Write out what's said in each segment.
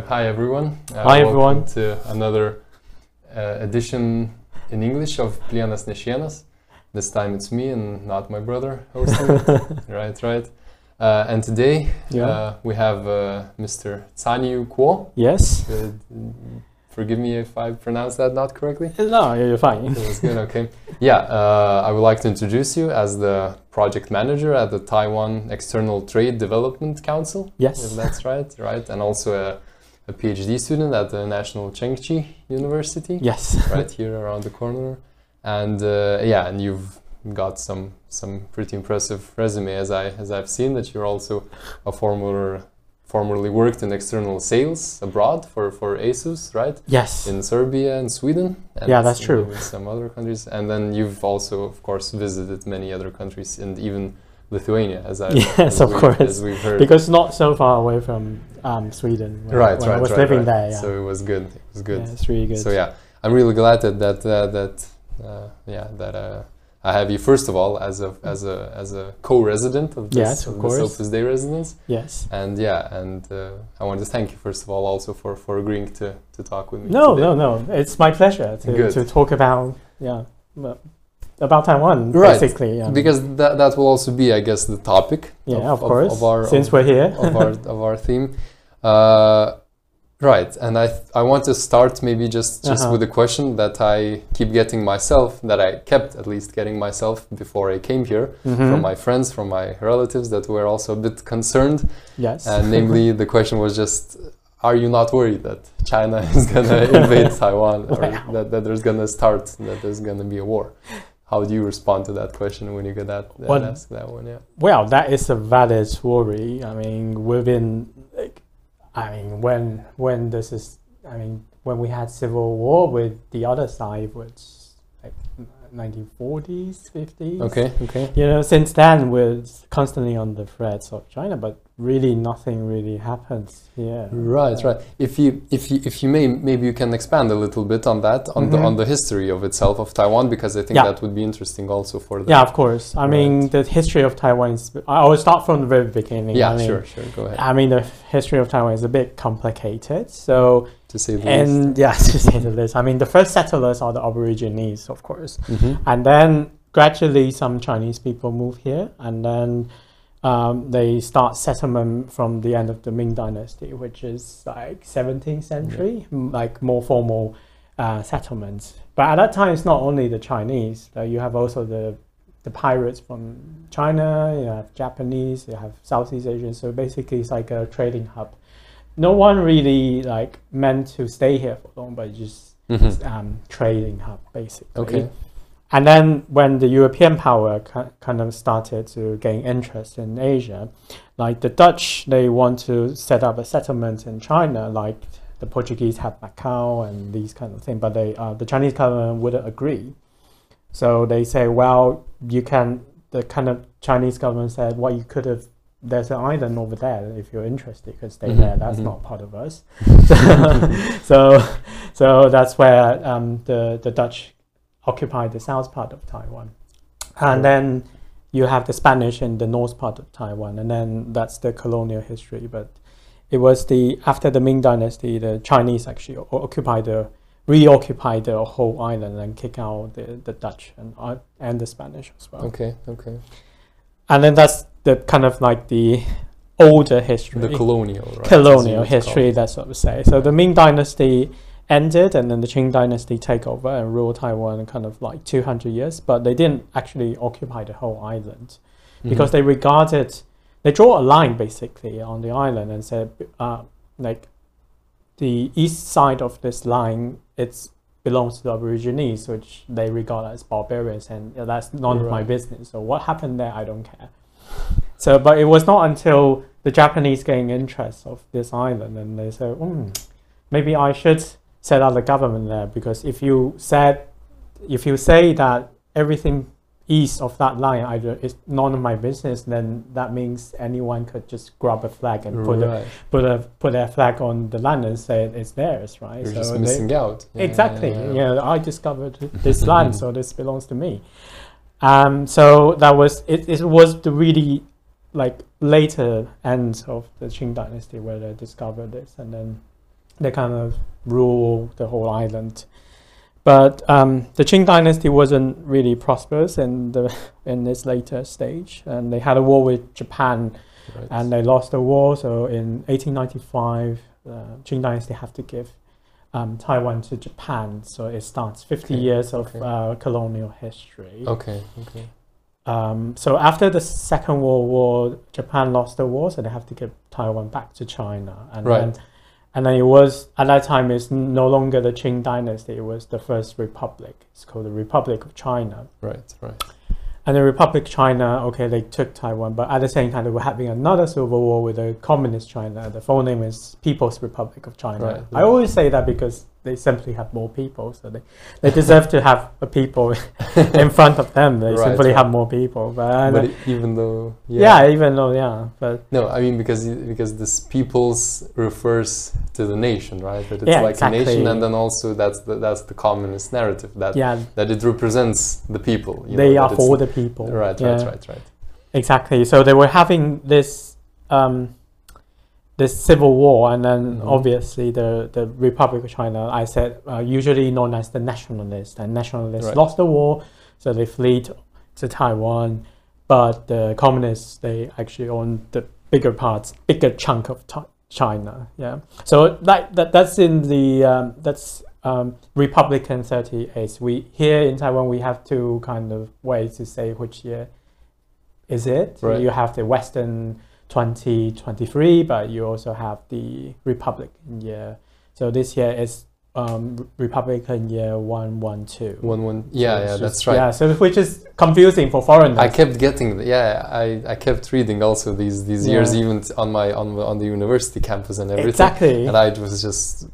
Uh, hi everyone. Uh, Hi, welcome everyone. To another uh, edition in English of Plienas Nešienas. This time it's me and not my brother hosting. right, right. Uh, and today Yeah. uh, we have uh, Mr. Tsanyu Kuo. Yes. Forgive me if I pronounced that not correctly. No, you're fine. It was good, okay. Yeah, uh, I would like to introduce you as the project manager at the Taiwan External Trade Development Council. If Yes. that's right, right, and also a, a PhD student at the National Chengchi University, Yes. right here around the corner. And uh, yeah, and you've got some some pretty impressive resume as I as I've seen that you're also a former formerly worked in external sales abroad for for ASUS, right? Yes. In Serbia and Sweden. And Yeah, that's true. Some other countries, and then you've also, of course, visited many other countries and even Lithuania, as I Yes, as of we- course. we've heard. Because not so far away from um, Sweden. When, right, when right, I was right, living right. there. Yeah. So it was good. It was good. Yeah, it's really good. So yeah, I'm really glad that that uh, that uh, yeah that uh, I have you first of all as a as a as a co-resident of this, Yes, of of course. this Opus Dei residence, Yes. and yeah, and uh, I want to thank you first of all also for for agreeing to to talk with me. No, today. no, no. It's my pleasure to, Good. to talk about yeah well, about Taiwan Right. basically. Yeah. Because that that will also be, I guess, the topic. yeah, of, course. Of, our Since of, we're here. of our of our theme. Uh, right, and I I want to start maybe just just Uh-huh. with a question that I keep getting myself, that I kept at least getting myself before I came here Mhm. from my friends, from my relatives that were also a bit concerned, yes. and namely the question was just. Are you not worried that China is gonna invade Taiwan, or Wow. that, that there's gonna start, that there's gonna be a war? How do you respond to that question when you get that, that Well, asked that one? Yeah. Well, that is a valid worry. I mean, within, like, I mean, when when this is, I mean, when we had civil war with the other side, which like 1940s, 50s. Okay. Okay. You know, since then we're constantly on the threats of China, but really nothing really happens here. Right, Uh, right. If you, if you, if you may, maybe you can expand a little bit on that, on the Mhm. on the history of itself of Taiwan, because I think Yeah. that would be interesting also for the. Yeah, of course. I mean, the history of Taiwan is. I will start from the very beginning. Yeah, I mean, sure, sure. Go ahead. I mean, the history of Taiwan is a bit complicated. So, to say the least. and yeah, to say the least. I mean, the first settlers are the Aborigines, of course, Mhm. and then gradually some Chinese people move here, and then um, they start settlement from the end of the Ming Dynasty, which is like 17th century, m- like more formal uh, settlements. But at that time, it's not only the Chinese. Uh, you have also the the pirates from China. You have Japanese. You have Southeast Asian. So basically, it's like a trading hub. No one really like meant to stay here for long, but just Mhm. um, trading hub basically. Okay. And then when the European power ki- kind of started to gain interest in Asia, like the Dutch, they want to set up a settlement in China, like the Portuguese had Macau and these kind of things, but they uh, the Chinese government wouldn't agree. So they say, well, you can. The kind of Chinese government said, well, you could have. There's an island over there. If you're interested, you could stay Mhm, there. That's mhm. not part of us. so, so that's where um, the the Dutch occupied the south part of Taiwan, and then you have the Spanish in the north part of Taiwan, and then that's the colonial history. But it was the after the Ming Dynasty, the Chinese actually o- occupied the reoccupied the whole island and kick out the, the Dutch and uh, and the Spanish as well. Okay. Okay. And then that's the kind of like the older history The colonial. Right, colonial history, that's what we say. So the Ming Dynasty ended, and then the Qing Dynasty take over and rule Taiwan kind of like 200 years, but they didn't actually occupy the whole island because Mhm. they regarded, they draw a line basically on the island and said, uh, like, the east side of this line, it belongs to the Aborigines, which they regard as barbarians, and that's none of my business. So what happened there, I don't care. So, but it was not until the Japanese gained interest of this island, and they said, mm, maybe I should set up a government there because if you said, if you say that everything east of that line either is none of my business, then that means anyone could just grab a flag and put a, put a put their flag on the land and say it's theirs, right? You're So just they- missing out. Yeah, exactly. yeah, Yeah, yeah. I discovered this land, so this belongs to me. Um, so that was it. It was the really like later end of the Qing dynasty where they discovered this, and then they kind of rule the whole island. But um, the Qing dynasty wasn't really prosperous in the in this later stage, and they had a war with Japan, Right. and they lost the war. So in 1895, uh, Qing dynasty had to give um, Taiwan to Japan. So it starts 50 Okay, years of okay. uh, colonial history. okay. Okay. Um, so after the Second World War, Japan lost the war, so they have to give Taiwan back to China. And Right. then, and then it was at that time it's no longer the Qing dynasty; it was the first republic. It's called the Republic of China. Right. Right. And the Republic of China, okay, they took Taiwan, but at the same time they were having another civil war with the Communist China. The full name is People's Republic of China. Right. I always say that because they simply have more people, so they, they deserve to have a people in front of them. They Right, simply right. have more people. But, But even though. yeah. even though yeah, but No, I mean because because this peoples refers to the nation, right? That it's Yeah, like a nation, and then also that's the that's the communist narrative that yeah, that it represents the people. you they know, are for the people. Right, yeah, right, right, right. Exactly. So they were having this um, this civil war, and then Mhm. obviously the the Republic of China, I said, uh, usually known as the nationalists, and nationalists Right. lost the war, so they fled to Taiwan. But the communists, they actually own the bigger parts, bigger chunk of Ti- China. Yeah. So that, that that's in the um, that's um, Republican 38. We here in Taiwan we have two kind of ways to say which year is it. Right. You have the Western 2023, but you also have the Republican year. So this year is um, Republican year 112. One, one. So Yeah, it's yeah, just- that's right. Yeah, so which is confusing for foreigners. I kept getting, yeah, I, I kept reading also these these years even on my on the, on the university campus and everything, exactly. and I was just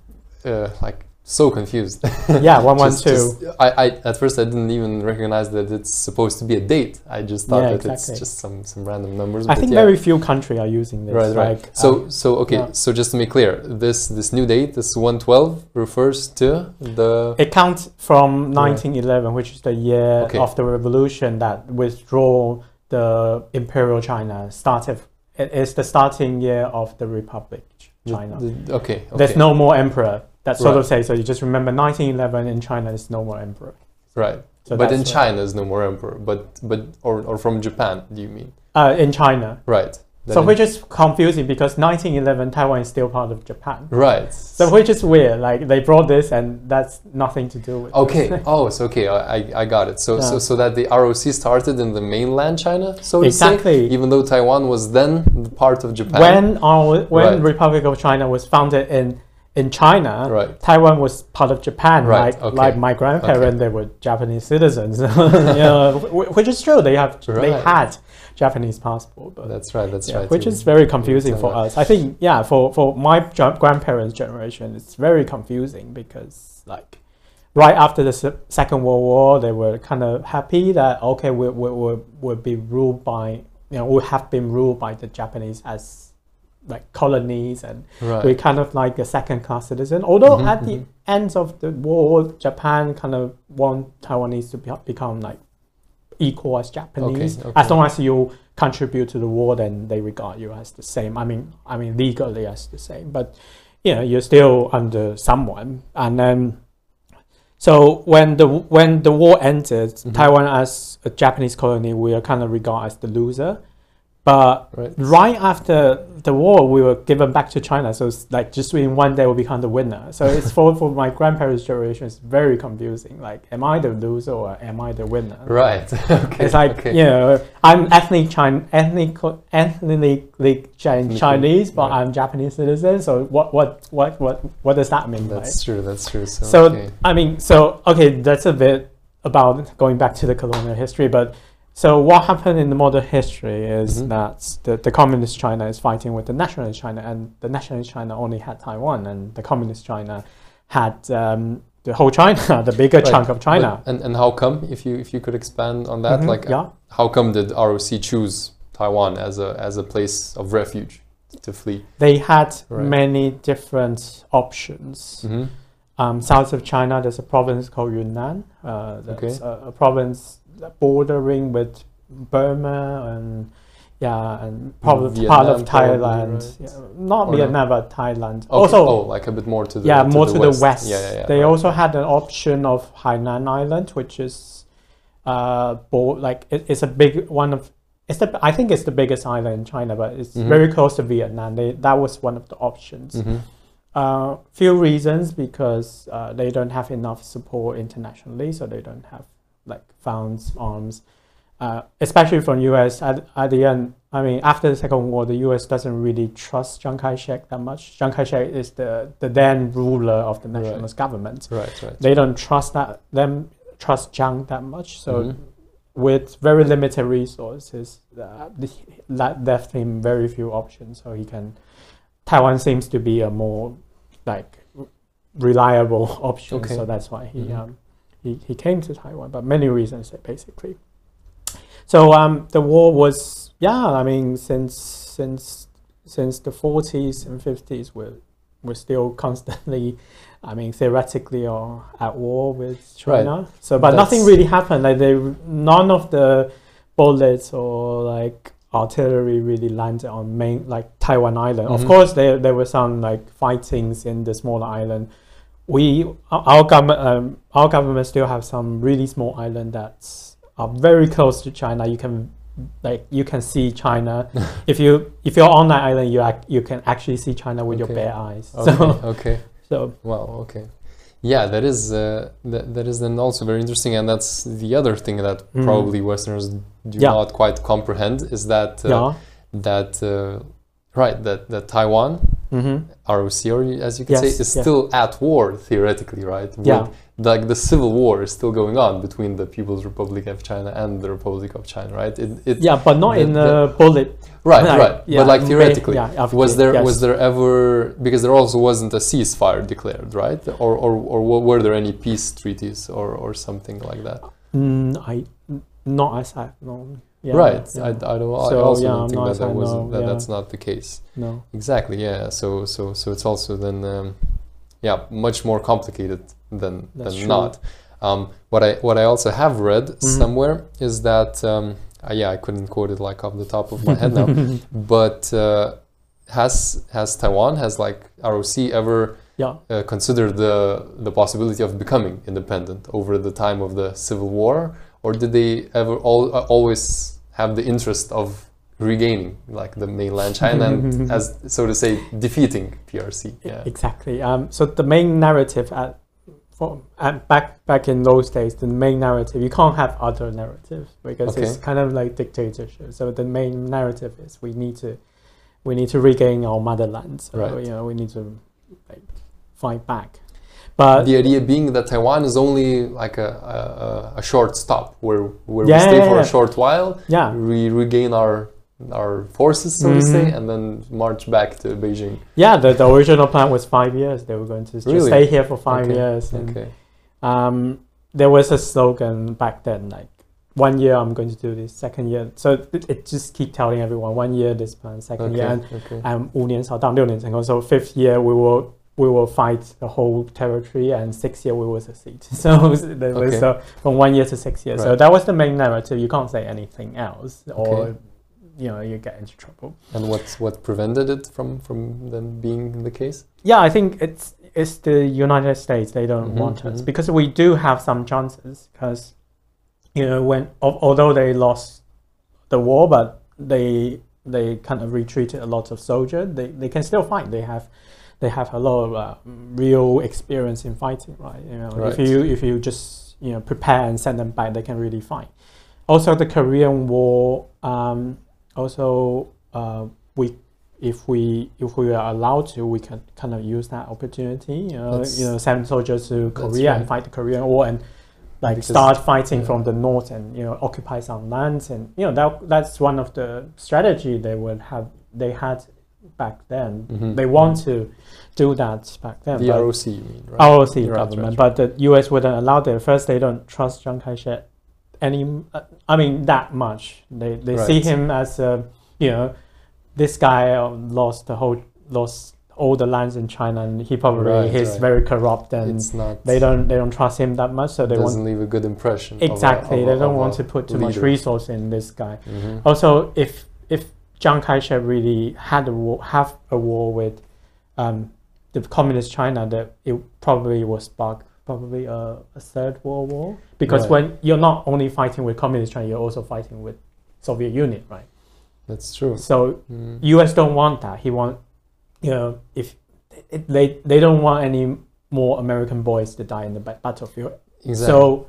uh, like so confused. yeah, 112. Just- just- I, I at first I didn't even recognize that it's supposed to be a date. I just thought Yeah, that exactly. it's just some some random numbers. I but think yeah. very few countries are using this. right, right. Like, so um, so okay. yeah. So just to make clear, this this new date, this one twelve, refers to the It counts from 1911, which is the year Okay. of the revolution that withdraw the imperial China started. It is the starting year of the Republic Ch- the- China. the- okay, okay. There's no more emperor. That sort Right. of say. So you just remember 1911 in China. There's no more emperor. right. So but in uh, China, is no more emperor. But but or or from Japan, do you mean? uh, in China. Right. So which is confusing because 1911 Taiwan is still part of Japan. right. So which is weird. Like they brought this and that's nothing to do with. Okay. Oh, so okay. I, I- got it. So so Yeah. so that the ROC started in the mainland China, so to say, exactly. even though Taiwan was then part of Japan. when our when Right. Republic of China was founded in in China, Right. Taiwan was part of Japan. Right, Like okay. like my grandparents, they were Japanese citizens. you know, which is true. They have they had Japanese passport, but That's right. That's yeah, right. which is very confusing for us. I think yeah, for for my grandparents' generation, it's very confusing because like right after the se- Second World War, they were kind of happy that okay, we we we will be ruled by you know we have been ruled by the Japanese as like colonies and right. we're kind of like a second class citizen. Although Mhm, at the mhm. end of the war, Japan kind of want Taiwanese to be, become like equal as Japanese. Okay, As long as you contribute to the war, then they regard you as the same. I mean, I mean legally as the same, but you know you're still under someone. And then, so when the when the war ended, Mhm. Taiwan as a Japanese colony, we are kind of regarded as the loser. But right. right after the war, we were given back to China. So it's like just in one day, we become the winner. So it's for, for my grandparents' generation, it's very confusing. Like, am I the loser or am I the winner? Right. okay. It's like okay. you know, I'm ethnic Chin, ethnic, ethnically Chin- Ethnically, Chinese, but right. I'm Japanese citizen. So what, what, what, what, what does that mean? right? That's true. That's true. So, So okay. I mean, so okay, that's a bit about going back to the colonial history, but so what happened in the modern history is Mhm. that the, the communist China is fighting with the nationalist China, and the nationalist China only had Taiwan, and the communist China had um, the whole China, the bigger Right. chunk of China. But- and and how come? If you if you could expand on that, Mhm, like yeah, how come did ROC choose Taiwan as a as a place of refuge to flee? they had Right. many different options. hmm Um, south of China, there's a province called Yunnan. Uh, that's Okay. a, a province bordering with Burma and yeah, and probably part of Vietnam, Thailand. right? Yeah, not Or no? Vietnam, but Thailand. Okay. Also, oh, like a bit more to the yeah, more to the west. Yeah, yeah, yeah. They right. also had an option of Hainan Island, which is uh, bo- like it, it's a big one of. It's the I think it's the biggest island in China, but it's Mhm. very close to Vietnam. They, that was one of the options. Mhm. Uh, few reasons because uh, they don't have enough support internationally, so they don't have like funds, arms, uh, especially from US. At, at the end, I mean, after the Second War, the US doesn't really trust Chiang Kai-shek that much. Chiang Kai-shek is the, the then ruler of the Right. nationalist government. Right, right. They don't trust that them trust Chiang that much. So Mhm. with very limited resources, uh, that left him very few options. So he can. Taiwan seems to be a more like reliable option. Okay. So that's why he Mhm. um, he, he came to Taiwan. But many reasons basically. So um, the war was yeah. I mean since since since the 40s and 50s we're we're still constantly. I mean, theoretically, are at war with Right. China. So, but nothing really happened. Like they, none of the bullets or like artillery really landed on main like Taiwan Island. Of Mhm. course, there there were some like fightings in the smaller island. We our government um, our government still have some really small island that's are very close to China. You can like you can see China if you if you're on that island. You ac- you can actually see China with your bare eyes. Okay, So okay. so Wow. Okay. Yeah, that is uh, that, that is then also very interesting, and that's the other thing that Mm. probably Westerners do Yeah. not quite comprehend is that uh, yeah. that uh, right that that Taiwan Mm-hmm. ROC, as you can Yes, say, is yeah. still at war theoretically, right? With- Yeah. like the civil war is still going on between the People's Republic of China and the Republic of China, right? It, it, Yeah, but not the- in the- a bullet. Right, like, right. yeah, but like theoretically, yeah, was there yes. was there ever because there also wasn't a ceasefire declared, right? Or or or were there any peace treaties or or something like that? Mm, I not as I've known. Yeah, right. yeah. I, I don't. I also yeah, don't I'm think that that wasn't that that's not the case. no. Exactly. Yeah. So so so it's also then um, yeah much more complicated than That's than true. not. Um, what I what I also have read Mhm. somewhere is that um, uh, yeah I couldn't quote it like off the top of my head now, but uh, has has Taiwan has like ROC ever Yeah. uh, considered the the possibility of becoming independent over the time of the civil war, or did they ever al- uh, always have the interest of regaining like the mainland China and as so to say defeating PRC? Yeah. Exactly. Um, so the main narrative at, for, back back in those days, the main narrative you can't have other narratives because it's kind of like dictatorship. So the main narrative is we need to we need to regain our motherland. So Right. you know we need to like fight back. But the idea being that Taiwan is only like a, a, a- a short stop where where Yeah, we stay yeah, for yeah. a short while, yeah, we regain our our forces, so to say, Mhm. and then march back to Beijing. yeah. The, the original plan was five years. They were going to just Really? stay here for five Okay, years. And Okay. um, there was a slogan back then like one year i'm going to do this second year so it, it just keep telling everyone one year this plan second Okay. year and okay. um, 五年扫荡六年成功 so fifth year we will we will fight the whole territory and six year we will succeed so there was Okay. uh, from one year to six years so that was the main narrative you can't say anything else or Okay. you know you get into trouble And what what prevented it from from then being the case? yeah, I think it's it's the United States. They don't Mhm, want us mhm. because we do have some chances. Because you know, when although they lost the war, but they they kind of retreated a lot of soldiers. They they can still fight. They have they have a lot of uh, real experience in fighting. Right? You know, Right. if you if you just you know prepare and send them back, they can really fight. Also, the Korean War. Um, also, uh, we if we if we are allowed to, we can kind of use that opportunity. You know, That's- you know, send soldiers to Korea and fight the Korean War and like Because- start fighting yeah. from the north and you know occupy some lands and you know that that's one of the strategy they would have they had back then. Mhm. They want to do that back then. The ROC, you mean, right? ROC Right, government, right, but the U.S. wouldn't allow that. First, they don't trust Chiang Kai-shek any. Uh, I mean, that much. They they see him as a you know, this guy lost the whole lost all the lands in China, and he probably Right, he's right. very corrupt, and not. they don't they don't trust him that much. So they doesn't want leave a good impression. of a- exactly. of a- they don't want to put too much resource in this guy. Mhm. Also, if if Chiang Kai-shek really had a war, have a war with um, the communist China, that it probably will spark probably a, a third world war because Right. when you're not only fighting with communist China, you're also fighting with Soviet Union, right? That's true. So Mm. U.S. don't want that. He want, you know, if it, they they don't want any more American boys to die in the battlefield. Exactly. So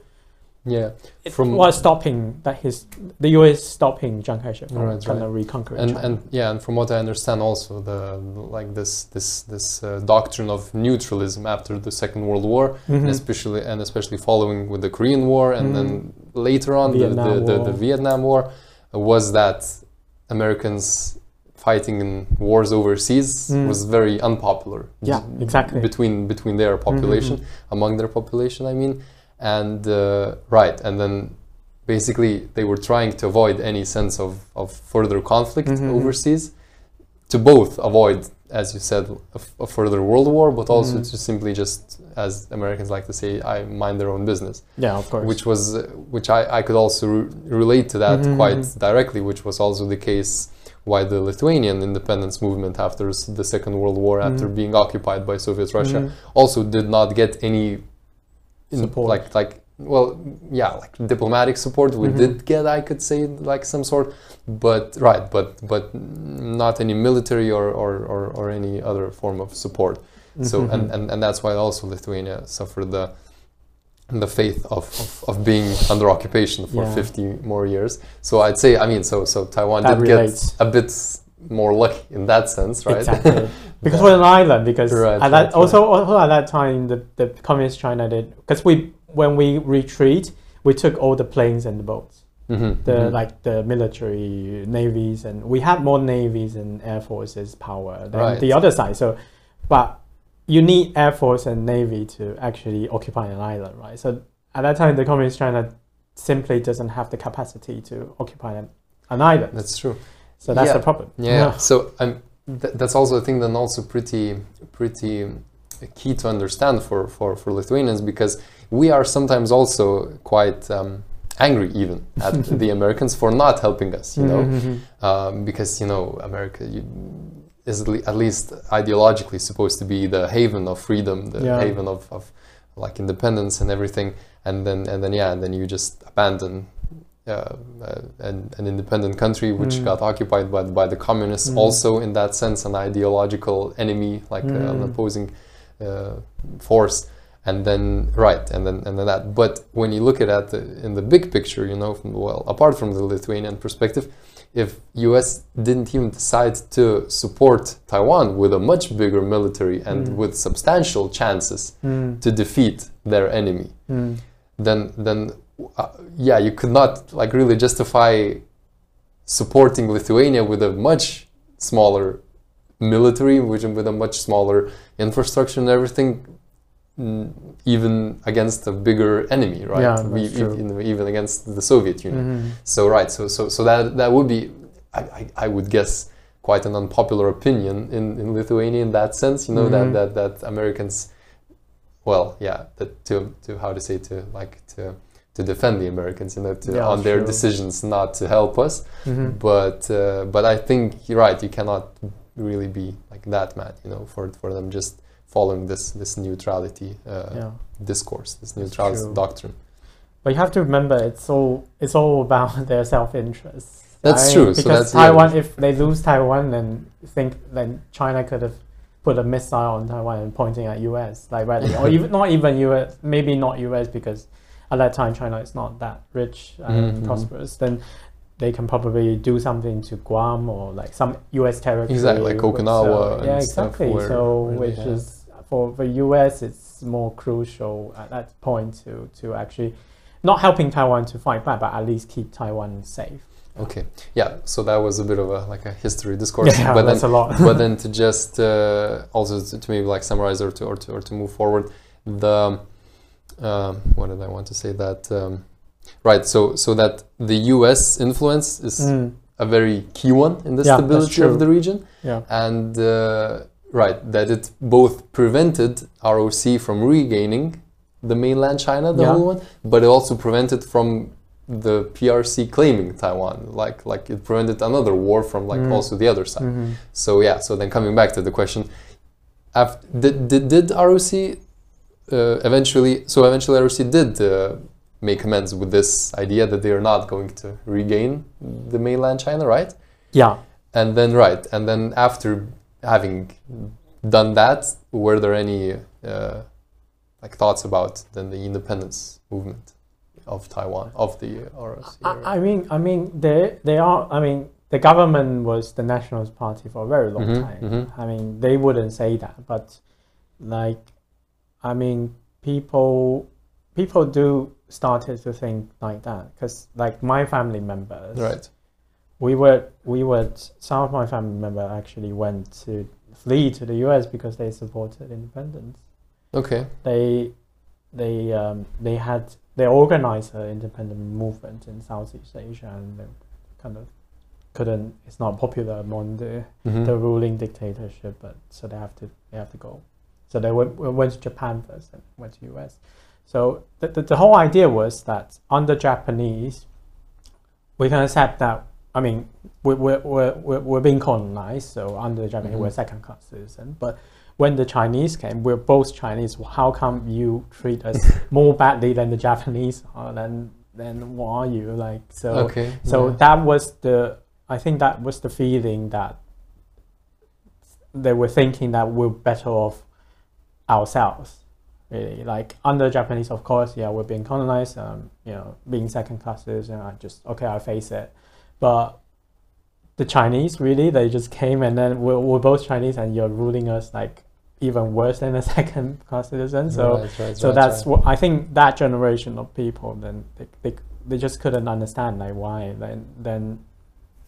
yeah. it From- was stopping that his the U.S. stopping Chiang Kai-shek from Right, kind right. of reconquering and China. and yeah, and from what I understand, also the like this this this uh, doctrine of neutralism after the Second World War, Mhm. and especially and especially following with the Korean War, and then later on the, the, Vietnam the, the War. Vietnam War, was that Americans fighting in wars overseas Mm. was very unpopular. Yeah, exactly. Between between their population, among their population, I mean, and uh, right, and then basically they were trying to avoid any sense of, of further conflict Mhm. overseas to both avoid as you said a further world war but also Mhm. to simply just as americans like to say i mind their own business yeah, of course. which was uh, which i, I could also re- relate to that Mhm, quite mhm. directly which was also the case why the lithuanian independence movement after the second world war after Mhm. being occupied by soviet russia Mhm. also did not get any in- Support. like like well yeah like diplomatic support we Mhm. did get i could say like some sort but right but but not any military or or, or, or any other form of support so Mhm. and, and and that's why also lithuania suffered the the faith of, of, of being under occupation for Yeah. 50 more years so i'd say i mean so so taiwan That did relates. get a bit more lucky in that sense right Exactly. because we're an island. Because Right, at that, right, also, also at that time, the, the communist China did because we when we retreat, we took all the planes and the boats, Mhm, the mhm. like the military navies, and we had more navies and air forces power than Right. the other side. So, but you need air force and navy to actually occupy an island, right? So at that time, the communist China simply doesn't have the capacity to occupy an, an island. that's true So that's Yeah. the problem. Yeah. So um, th- that's also a thing then also pretty pretty key to understand for, for, for Lithuanians because we are sometimes also quite um, angry even at the Americans for not helping us, you know, Mhm. um, because you know America you, is at at least ideologically supposed to be the haven of freedom, the Yeah. haven of, of like independence and everything, and then and then yeah, and then you just abandon. Uh, uh, an, an independent country which Mm. got occupied by, by the communists, Mm. also in that sense an ideological enemy, like uh, an Mm. opposing uh, force, and then right, and then and then that. But when you look at that in the big picture, you know, from, well, apart from the Lithuanian perspective, if U.S. didn't even decide to support Taiwan with a much bigger military and Mm. with substantial chances Mm. to defeat their enemy, Mm. then then uh, yeah, you could not like really justify supporting Lithuania with a much smaller military, which with a much smaller infrastructure and everything, mm, even against a bigger enemy, right? Yeah, We- that's true. even, even against the Soviet Union. Mhm. So right, so so so that that would be, I, I, I would guess, quite an unpopular opinion in, in Lithuania in that sense. You know Mhm. that, that that Americans, well, yeah, that to to how to say to like to to defend the Americans, you know, to, Yeah, on their sure. decisions not to help us. Mhm. But uh, but I think you're right. You cannot really be like that mad, you know, for for them just following this this neutrality uh, Yeah. discourse, this neutrality true. doctrine. But you have to remember, it's all it's all about their self-interest. That's I- true, so Because that's- yeah. Taiwan, if they lose Taiwan, then think then China could have put a missile on Taiwan and pointing at US, like right, or even not even US, maybe not US because at that time China is not that rich and Mhm. prosperous. Then they can probably do something to Guam or like some US territory. Exactly, like Okinawa so- and yeah, exactly. so they which is for the US, it's more crucial at that point to to actually not helping Taiwan to fight back, but at least keep Taiwan safe. Okay, yeah. So that was a bit of a like a history discourse, Yeah, but that's then a lot. but then to just uh, also to, to maybe like summarize or to or to, or to move forward, the um, what did I want to say that um, right? So so that the U.S. influence is Mm, a very key one in the Yeah, stability of the region, yeah. and uh, right that it both prevented ROC from regaining the mainland China, the Yeah. whole one, but it also prevented from the PRC claiming Taiwan, like like it prevented another war from like Mm. also the other side. Mhm. So yeah, so then coming back to the question, after, did, did did ROC uh, eventually? So eventually ROC did uh, make amends with this idea that they are not going to regain the mainland China, right? Yeah. And then right, and then after having done that, were there any uh, like thoughts about then the independence movement of Taiwan of the ROC? I, I mean, I mean, they they are. I mean, the government was the Nationalist Party for a very long Mhm, time. mhm. I mean, they wouldn't say that, but like, I mean, people people do started to think like that because, like, my family members, right. we were we were some of my family members actually went to flee to the U.S. because they supported independence. Okay. They they um, they had they organized an independent movement in Southeast Asia and they kind of couldn't. It's not popular among the Mhm. the ruling dictatorship, but so they have to they have to go. So they went, went to Japan first and went to US. So the, the, the whole idea was that under Japanese, we can accept that. I mean, we, we're, we're, we're, we're being colonized, so under Japanese, Mhm. we're second class citizen. But when the Chinese came, we're both Chinese. How come you treat us more badly than the Japanese are? Then, then what are you like? So, okay. so yeah. that was the I think that was the feeling that they were thinking that we're better off ourselves. Really, like under Japanese, of course, yeah, we're being colonized. Um, you know, being second class citizen, I just okay, I face it. But the Chinese, really, they just came and then we're, we're both Chinese, and you're ruling us like even worse than a second class citizen. So Right, right, so right, that's what I think that generation of people then they, they, they just couldn't understand like why then then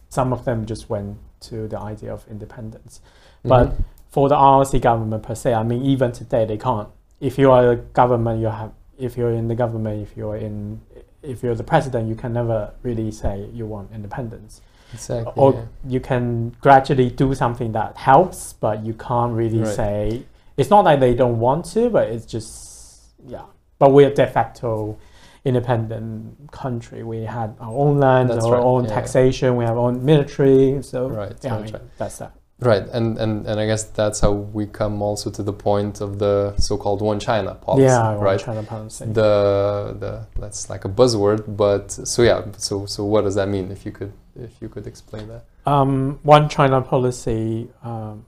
some of them just went to the idea of independence but Mhm. For the ROC government per se I mean even today they can't if you are a government you have if you're in the government if you're in if you're the president you can never really say you want independence exactly. or yeah. you can gradually do something that helps, but you can't really Right. say it's not like they don't want to, but it's just yeah. But we're de facto independent country. We had our own land, That's our right, own yeah. taxation, we have our own military. So Right, yeah, I mean, right. that's that. Right, and, and, and I guess that's how we come also to the point of the so-called one China policy, yeah, one right? China policy. The the that's like a buzzword, but so yeah, so so what does that mean? If you could if you could explain that. um, one China policy. Um,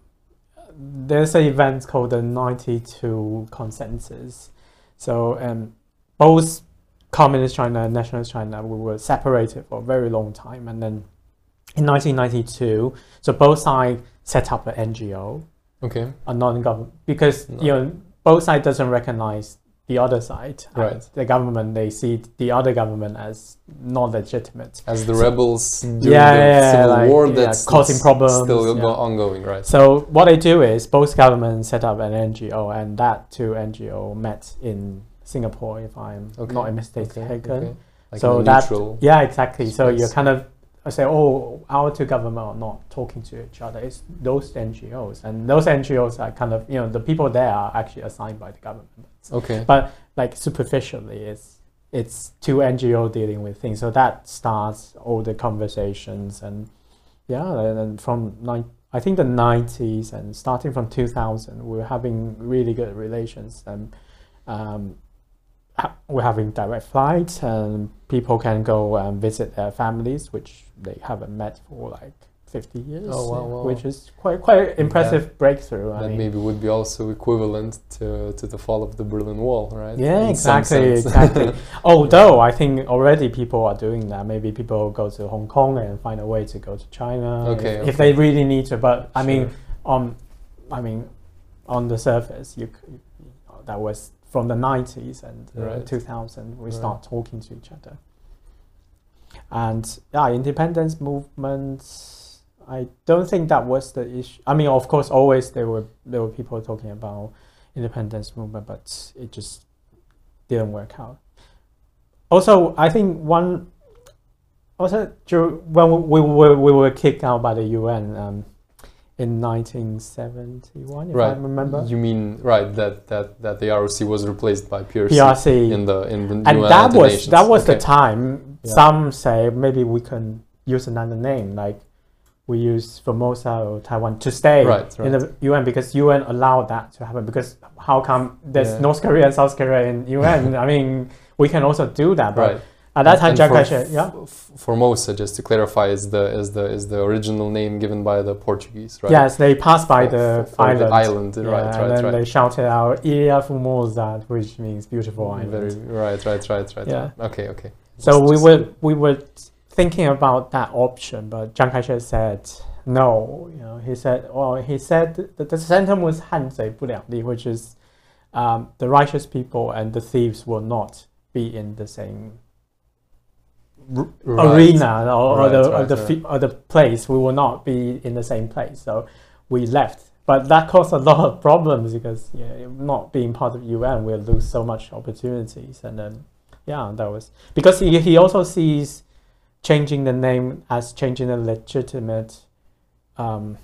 there's an event called the 92 consensus. So um, both communist China and nationalist China we were separated for a very long time, and then in 1992, so both sides set up an NGO, Okay, a non-government, because No. you know both sides doesn't recognize the other side. Right. The government they see the other government as not legitimate. as the So- rebels during Yeah, the yeah, civil like, war, yeah, that's causing problems, still yeah. ongoing, right? So what they do is both governments set up an NGO, and that two NGO met in Singapore, if I'm Okay, not mistaken. Okay, okay. Like So that- neutral. Yeah, exactly. So you're kind of I say, oh, our two government are not talking to each other. It's those NGOs, and those NGOs are kind of you know the people there are actually assigned by the government. Okay. But like superficially, it's it's two NGO dealing with things. So that starts all the conversations, and yeah, and from nine, I think the nineties and starting from two thousand, we were having really good relations, and um, we're having direct flights, and people can go and visit their families, which they haven't met for like. 50 years, Oh, wow, wow, which is quite quite impressive breakthrough. I that mean, maybe would be also equivalent to, to the fall of the Berlin Wall, right? Yeah, In exactly, exactly. Although I think already people are doing that. Maybe people go to Hong Kong and find a way to go to China Okay, if, okay. if they really need to. But I mean, Sure. on I mean, on the surface, you, c- that was from the nineties and uh, Right. two thousand. We Right. start talking to each other, and yeah, independence movements. I don't think that was the issue. I mean, of course, always there were there were people talking about independence movement, but it just didn't work out. Also, I think one also when we were we were kicked out by the UN um, in 1971, if I right. remember. You mean right that, that, that the ROC was replaced by PRC, PRC in the in the and UN that was Nations. that was okay. the time Yeah. Some say maybe we can use another name, like we use Formosa or Taiwan to stay Right, in the UN because UN allowed that to happen. Because how come there's Yeah. North Korea and South Korea in UN? I mean, we can also do that. But Right. Ah, and that's time, Hanjar Kasha, yeah. Formosa, uh, just to clarify, is the is the is the original name given by the Portuguese, right? Yes, they passed by the island. The island, yeah, right, right, and then right. They shouted out "Ilha Formosa," which means beautiful mm, island. Very, right, right, right, right. Yeah. Okay, okay. So just, we just were we were thinking about that option, but Chiang Kai-shek said no. You know, he said, well, he said that the sentiment was 汉贼不两立, which is um, the righteous people and the thieves will not be in the same Right. arena or, or Right, the, or, the right. fi- or the place. We will not be in the same place. So we left. But that caused a lot of problems because yeah, not being part of UN, we'll lose so much opportunities. And then, yeah, that was because he, he also sees changing the name as changing a legitimate, um,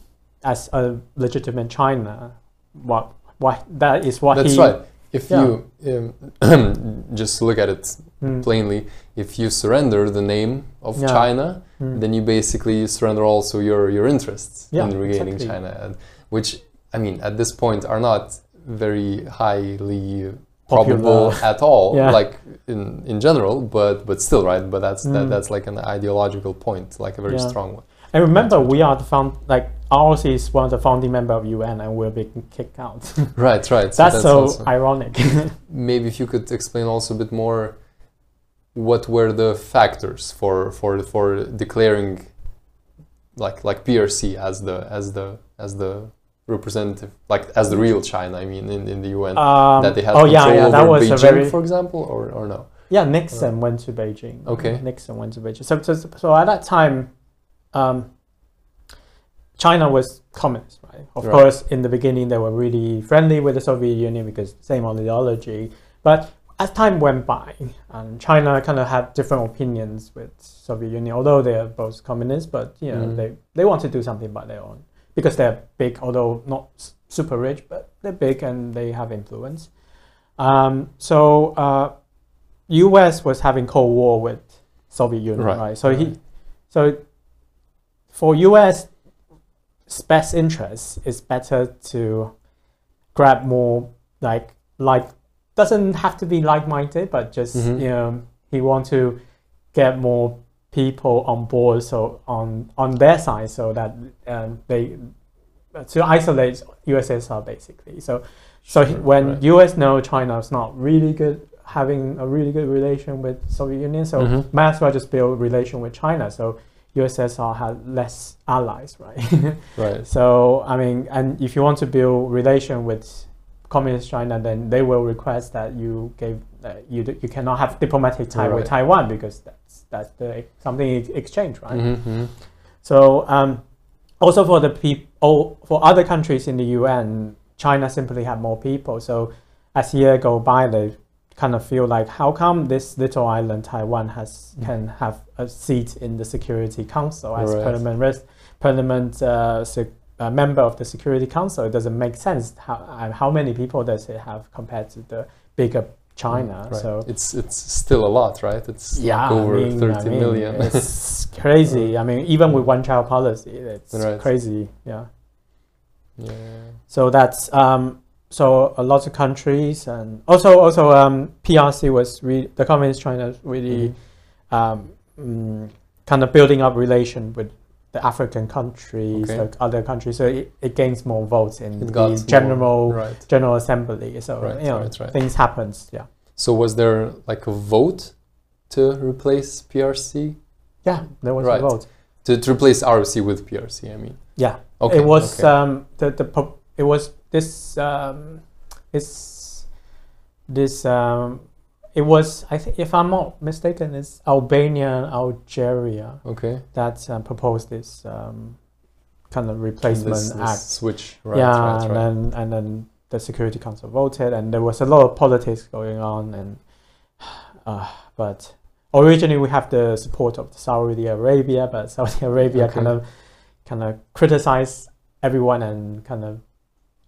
as a legitimate China. What what that is what That's he right. If Yeah. you um, just look at it Mm, plainly, if you surrender the name of Yeah. China, mm. then you basically surrender also your your interests Yeah, in regaining exactly. China, and, which I mean at this point are not very highly Popular. probable at all, like in in general, but but still right. But that's that, Mm. that's like an ideological point, like a very strong one. And remember, we are the found like ours is one of the founding member of UN, and we're being kicked out. Right, right. that's, so ironic. maybe if you could explain also a bit more what were the factors for for for declaring like like PRC as the as the as the representative like as the real China I mean in, in the UN um, that they had oh control yeah, yeah, over that was Beijing a very for example or, or no yeah. Nixon went to Beijing. Okay. Nixon went to Beijing. So so, so at that time, um, China was communist, right? Of Right. course, in the beginning they were really friendly with the Soviet Union because same ideology. But as time went by, and China kind of had different opinions with Soviet Union, although they are both communist, but you know Mm. they they want to do something by their own because they're big, although not super rich, but they're big and they have influence. Um, so uh, U.S. was having Cold War with Soviet Union, Right, right? So he, so for US best interest, it's better to grab more like like doesn't have to be like-minded, but just Mhm. you know he want to get more people on board, so on on their side, so that um, they to isolate USSR basically. So so Sure, when right. US know China is not really good having a really good relation with Soviet Union, so Mhm. might as well just build relation with China. So USSR had less allies, right? right so I mean, and if you want to build relation with communist China, then they will request that you give uh, you d- you cannot have diplomatic tie with Taiwan because that's that's the something exchange, right? Mhm, mhm. So um, also for the people, for other countries in the UN, China simply have more people. So as year go by, they kind of feel like, how come this little island Taiwan has can have a seat in the Security Council as Right. parliament res- parliament uh, sec- uh, member of the Security Council? It doesn't make sense. How uh, how many people does it have compared to the bigger China? Right. So it's it's still a lot right it's yeah, over I mean, thirty I mean, million. It's crazy. I mean, even with one child policy, it's Right. crazy. Yeah. yeah So that's um, so a lot of countries and also also um, PRC was re- the communist China really Mhm. um, mm, kind of building up relation with the African countries, Okay. like other countries. So it, it gains more votes in the more- general right general assembly. So Right, you know right, right. things happens. Yeah. So was there like a vote to replace PRC? Yeah, there was Right. a vote. To, to replace ROC with PRC, I mean. Yeah. Okay. it was okay. um the the it was this um it's this um it was I think if I'm not mistaken it's Albania and Algeria okay. that um, proposed this um kind of replacement This- this act switch. Right, yeah right, and right. then and then the Security Council voted and there was a lot of politics going on and uh, but originally we have the support of Saudi Arabia but Saudi Arabia Okay. kind of kind of criticize everyone and kind of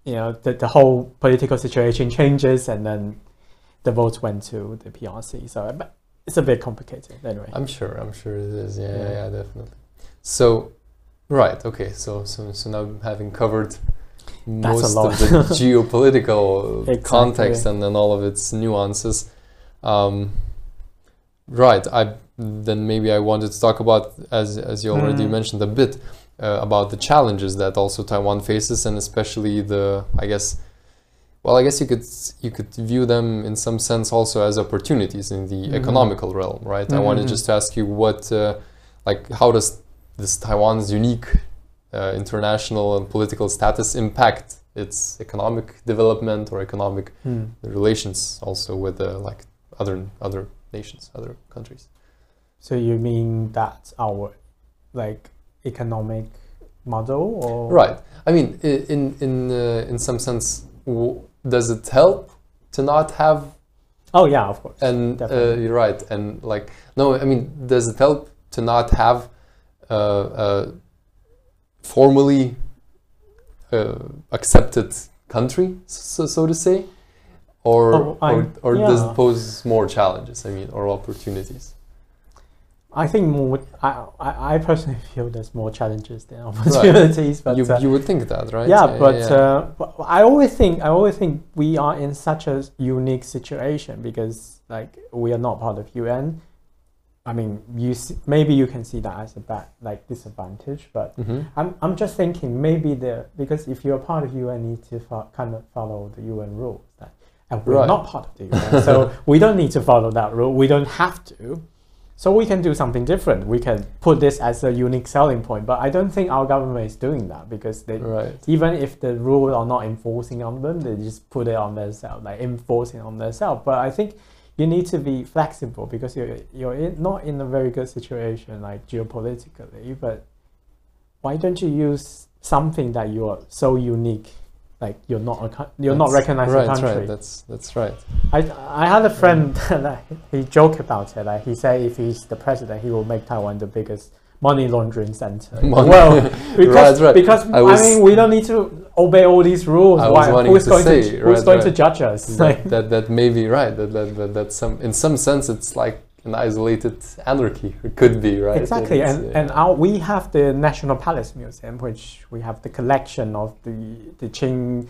you know the, the whole political situation changes and then the votes went to the PRC so it's a bit complicated anyway. I'm sure. I'm sure it is. Yeah, yeah, Yeah. yeah, definitely. So, right. Okay. So, so, so now having covered most of the geopolitical Exactly. context and then all of its nuances, um, right? I then maybe I wanted to talk about as as you already Mm. mentioned a bit uh, about the challenges that also Taiwan faces, and especially the I guess. Well, I guess you could you could view them in some sense also as opportunities in the Mhm. economical realm, right? I wanted Mhm. just to ask you what, uh, like, how does this Taiwan's unique uh, international and political status impact its economic development or economic Hmm. relations also with uh, like other other nations, other countries? So you mean that our like economic model or Right. I mean, in in uh, in some sense, w- does it help to not have Oh yeah, of course. and uh, you're right and like no i mean does it help to not have uh, a formally uh, accepted country so, so to say or Oh, or, I'm- does it pose more challenges i mean or opportunities I think more. I, I I personally feel there's more challenges than opportunities. But you, uh, you would think that right yeah, but yeah. Uh, but I always think I always think we are in such a unique situation because like we are not part of UN. I mean, you see, maybe you can see that as a bad like disadvantage, but Mhm. I'm I'm just thinking maybe the because if you're part of UN, you need to fo- kind of follow the UN rules. And we're Right. not part of the UN, so we don't need to follow that rule. We don't have to. So we can do something different. We can put this as a unique selling point. But I don't think our government is doing that because they right even if the rules are not enforcing on them, they just put it on themselves, like enforcing on themselves. But I think you need to be flexible because you're you're in, not in a very good situation like geopolitically. But why don't you use something that you are so unique, like you're not a you're not recognized right country. right that's that's right I I had a friend that he joked about it. Like he said, if he's the president, he will make Taiwan the biggest money laundering center Money- world. Because Right, right. because I I, mean, we don't need to obey all these rules. Was Why, who's to going say, to who's right, going to judge us? that, that that may be right that, that, that that's some in some sense it's like an isolated anarchy it could be right Exactly, It's, and uh, and our, we have the National Palace Museum, which we have the collection of the the Qing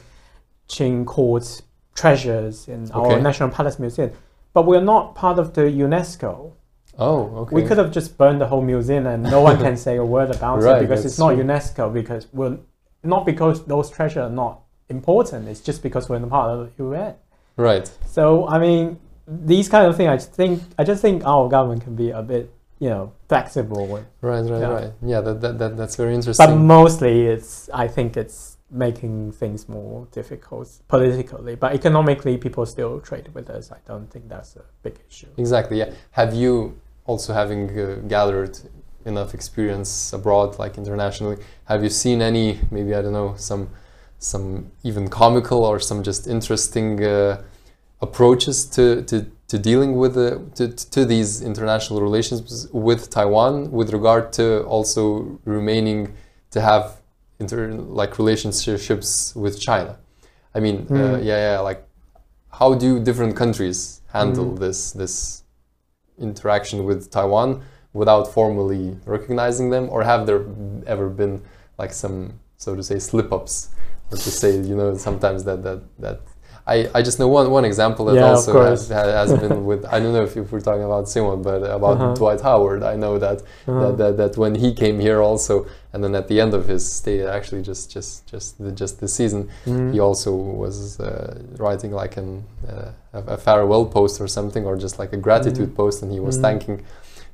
Qing court treasures in our National Palace Museum, but we're not part of the UNESCO. oh okay We could have just burned the whole museum and no one can say a word about Right, it because it's not true. UNESCO because we're not because those treasures are not important. It's just because we're not part of the UN. right So I mean, these kind of things. I just think I just think our government can be a bit you know flexible with. right right Yeah. right yeah that, that, that that's very interesting. But mostly, it's I think it's making things more difficult politically. But economically, people still trade with us. I don't think that's a big issue. exactly yeah have you also having uh, gathered enough experience abroad like internationally have you seen any maybe i don't know some some even comical or some just interesting uh, approaches to, to, to dealing with the, to, to these international relations with Taiwan with regard to also remaining to have inter, like relationships with China. I mean, uh, Mm. yeah, yeah, like how do different countries handle Mm. this this interaction with Taiwan without formally recognizing them, or have there ever been like some so to say slip ups, or to say you know sometimes that that that I, I just know one one example that Yeah, also has, has been with I don't know if, if we're talking about Simon, but about Uh-huh. Dwight Howard. I know that, Uh, that, that that when he came here also, and then at the end of his stay, actually just just just the, just this season, mm. he also was uh, writing like an uh, a, a farewell post or something, or just like a gratitude Mhm. post, and he was Mhm. thanking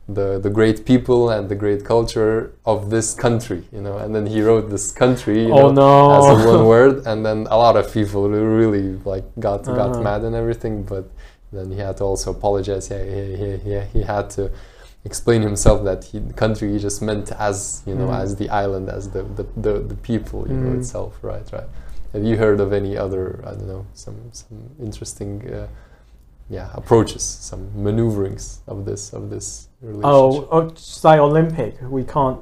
the the great people and the great culture of this country, you know. And then he wrote this country, you oh know, no! as a one word, and then a lot of people really like got got Uh-huh. mad and everything. But then he had to also apologize. Yeah, he, he, he, he had to explain himself that he, the country he just meant as you know Mm. as the island, as the the, the, the people, you know Mm. itself. Right, right. Have you heard of any other I don't know some some interesting uh, yeah approaches, some maneuverings of this of this relationship? Oh, oh, it's like Olympic. We can't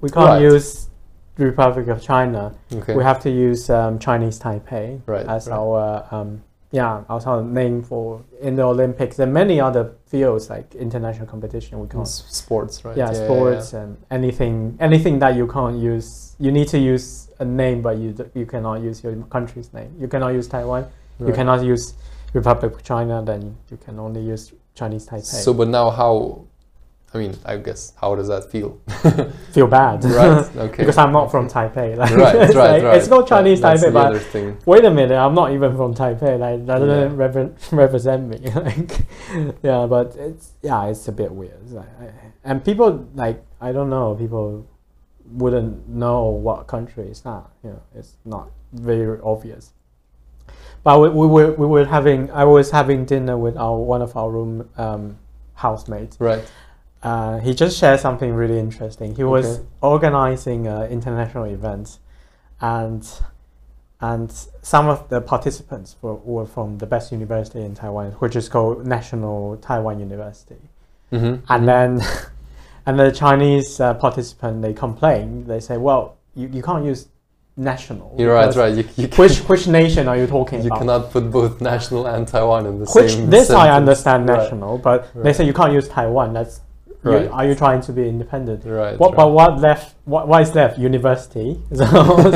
we can't Right. use the Republic of China. okay. We have to use um, Chinese Taipei Right, as right. our um, yeah, also name for in the Olympics and many other fields like international competition. We can't. s- sports, right? Yeah, sports and anything anything that you can't use. You need to use a name, but you you cannot use your country's name. You cannot use Taiwan. You cannot use Republic of China. Then you can only use Chinese Taipei. So, but now how? I mean, I guess how does that feel? feel bad, right. Okay. because I'm not from Taipei. Like, right, it's, right, like, right. it's not Chinese That- Taipei, but thing. wait a minute, I'm not even from Taipei. Like that doesn't Yeah. repre- represent me. like, yeah, but it's yeah, it's a bit weird. Like, I, and people like I don't know, people wouldn't know what country it's not. You know, it's not very obvious. But we, we were we were having I was having dinner with our one of our room um, housemates. Right. Uh, he just shared something really interesting. He was Okay. organizing uh, international events, and and some of the participants were, were from the best university in Taiwan, which is called National Taiwan University. Mm-hmm. And then, and the Chinese uh, participant they complained. They say, "Well, you, you can't use national. You're right, right. You, you, Which which nation are you talking you about? cannot put both national and Taiwan in the Which same. this I sentence. understand Right. national, but they say you can't use Taiwan. That's you, Right. are you trying to be independent? Right. What, right. But what left? What, what is left? University. So,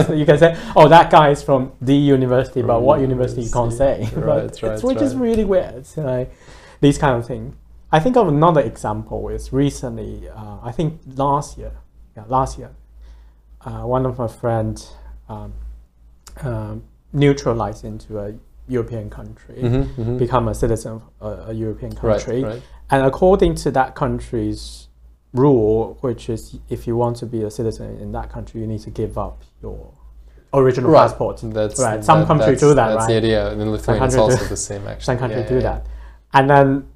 so you can say, oh, that guy is from the university, but what university you can't say. But Right, it's- right, which is really weird. Like these kind of things. I think of another example is recently. Uh, I think last year. Yeah, last year. Uh, one of my friends um, um, neutralized into a European country, Mhm, mhm. become a citizen of a, a European country. right. And according to that country's rule, which is if you want to be a citizen in that country, you need to give up your original Right. passport. That's Right, some that- countries do that, That's the right? idea. In Lithuania, it's also do- the same. Actually, Some countries Yeah, do yeah, that. And then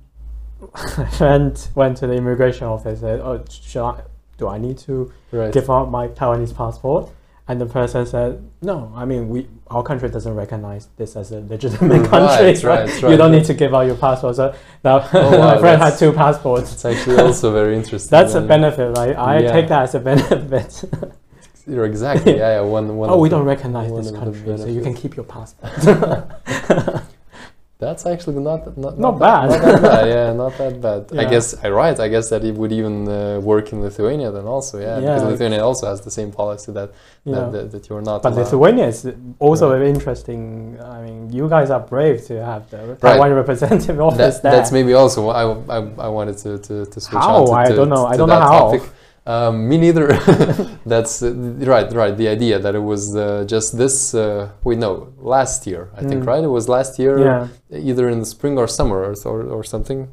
friend went to the immigration office and said, Oh, should I, do I need to. Right. give up my Taiwanese passport? And the person said, No, I mean, we our country doesn't recognize this as a legitimate Right, country. right, so right, You don't right. need to give out your passport. So now Oh, wow, my friend had two passports. It's actually also very interesting. That's a benefit, right? I Yeah. take that as a benefit. You're exactly. Yeah, yeah. One, one oh, we the- don't recognize this country, so you can keep your passport. That's actually not not, Not that- bad. Not that bad. Yeah, not that bad. I guess I right. I guess that it would even uh, work in Lithuania then also. Yeah, because Yeah. Lithuania also has the same policy that that, that, that you're not. But allowed. Lithuania is also Right. very interesting. I mean, you guys are brave to have the Right. Taiwan representative office That, there. that's maybe also why I, I, I wanted to, to, to switch How? on to, I to, don't know. I don't know how. topic. Um, me neither. that's uh, right, right. The idea that it was uh, just this. Uh, wait, no, last year I think. Mm. Right, it was last year, yeah. either in the spring or summer or or, something.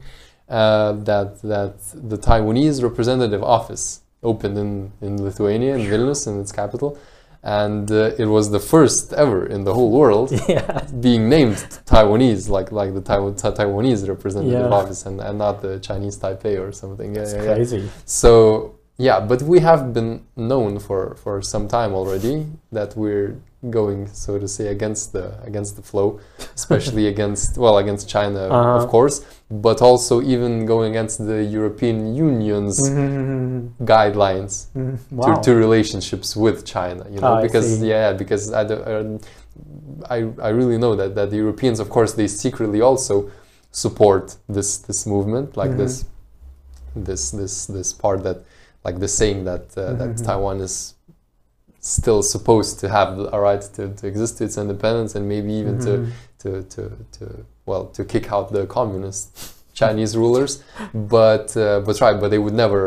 Uh, that that the Taiwanese representative office opened in in Lithuania in Vilnius in its capital, and uh, it was the first ever in the whole world Yeah. being named Taiwanese, like like the Taiwan, Ta- Taiwanese representative Yeah. office, and, and not the Chinese Taipei or something. Yeah, yeah. crazy. So yeah, but we have been known for for some time already that we're going, so to say, against the against the flow, especially against well against China, Uh-huh. of course, but also even going against the European Union's Mhm. guidelines Mhm. Wow. to, to relationships with China, you know, I because yeah, because I, um, I I really know that that the Europeans, of course, they secretly also support this this movement, like Mhm. this this this this part that like the saying that uh, that Mhm. Taiwan is still supposed to have a right to, to exist to its independence and maybe even to Mhm. to, to, to well to kick out the communist Chinese rulers, but uh, but right, but they would never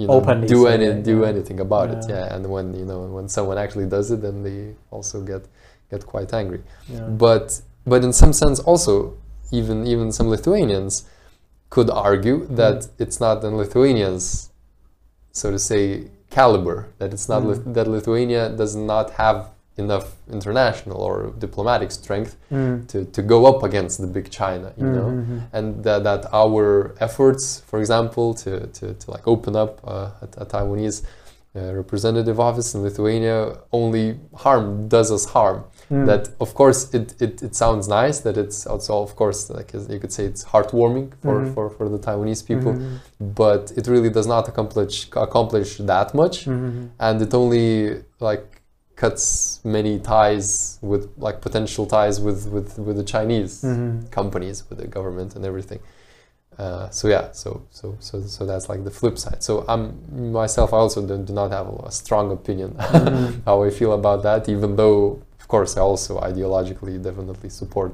you know Openly do any it, do yeah. anything about it. Yeah. Yeah, and when you know when someone actually does it, then they also get get quite angry. Yeah. But but in some sense also even even some Lithuanians could argue that Mm. it's not the Lithuanians so to say caliber that it's not Mm. That Lithuania does not have enough international or diplomatic strength Mm. to, to go up against the big China, you know, Mhm. and that, that our efforts, for example, to, to, to like open up uh, a, a Taiwanese uh, representative office in Lithuania only harm does us harm. Mm. That of course it, it, it sounds nice that it's also of course like you could say it's heartwarming for, Mhm. for, for the Taiwanese people, Mhm. but it really does not accomplish accomplish that much Mhm. and it only like cuts many ties with like potential ties with with with the Chinese hmm companies, with the government and everything. Uh, so yeah, so so so so that's like the flip side. So I'm myself, I also do, do not have a, a strong opinion Mhm. how I feel about that, even though course I also ideologically definitely support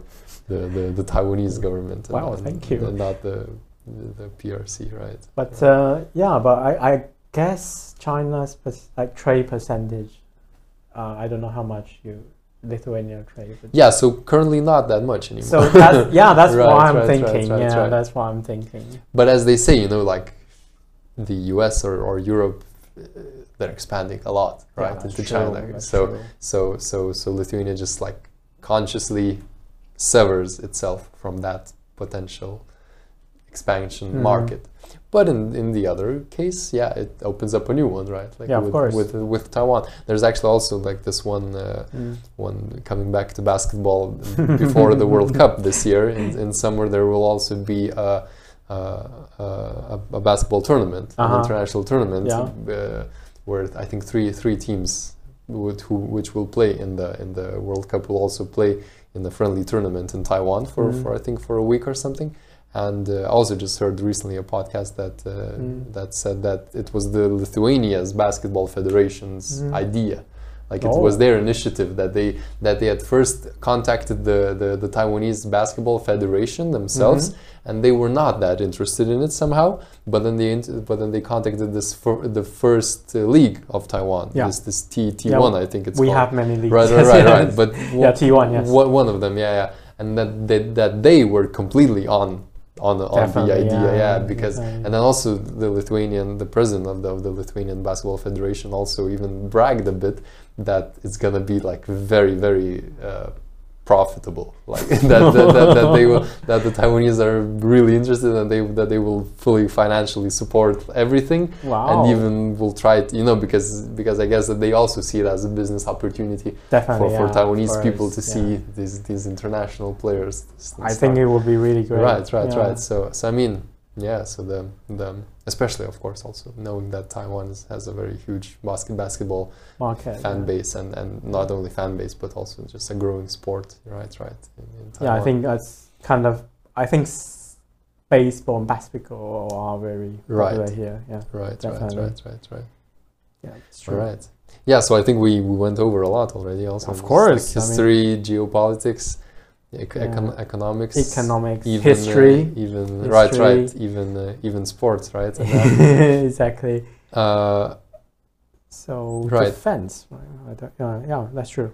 the the, the Taiwanese government. Wow, and, thank you. And not the the, PRC, right? But uh, yeah, but I, I guess China's like trade percentage. Uh, I don't know how much you Lithuania trade. Yeah, so currently not that much anymore. So that's, yeah, that's Right, what I'm right, thinking. right, yeah, that's what I'm thinking. But as they say, you know, like the US or, or Europe, uh, they're expanding a lot, right, that's into true, China. So, true. so, so, so Lithuania just like consciously severs itself from that potential expansion Mhm. market. But in, in the other case, yeah, it opens up a new one, right? Like Yeah, of with, course. with with Taiwan. There's actually also like this one uh, Mm. one coming back to basketball before the World Cup this year. In, in summer, there will also be a, a, a, a basketball tournament, Uh-huh. an international tournament, Yeah. uh, where I think three three teams would, who which will play in the in the World Cup will also play in the friendly tournament in Taiwan for, Mhm. for I think for a week or something. And uh, I also just heard recently a podcast that uh, Mm. that said that it was the Lithuania's basketball federation's Mhm. idea, like it Oh. was their initiative that they that they at first contacted the the, the Taiwanese basketball federation themselves, Mhm. and they were not that interested in it somehow. But then they but then they contacted this for the first uh, league of Taiwan, Yeah. this this T T Yeah, one I think it's we called. have many leagues. right right right right. But yeah, T1, yes. one, one of them, yeah, yeah, and that that, that they were completely on on on Definitely, the idea, yeah, yeah, because and then also the Lithuanian, the president of the, of the Lithuanian Basketball Federation also even bragged a bit that it's gonna be like very very uh, profitable, like that, that, that, that they will that the Taiwanese are really interested and they that they will fully financially support everything Wow. and even will try it, you know, because because I guess that they also see it as a business opportunity Definitely, for, for Taiwanese people to course, see these these international players. I think it would be really great. right, right, yeah. right. So so I mean, yeah. So the the especially of course also knowing that Taiwan is, has a very huge basket basketball Market. fan yeah. base and and not only fan base but also just a growing sport. Right, right. In, in Yeah, I think that's kind of. I think baseball and basketball are very Right. popular here. Yeah, right, right, definitely. right, right, right. yeah, it's true. right. Yeah, so I think we, we went over a lot already. Also, Of course, like history, geopolitics, ec- Yeah. Econ- economics, Economics, even, history, uh, even history. right, even uh, even sports, right? That, exactly. uh, So Right. defense. right, yeah, yeah, that's true.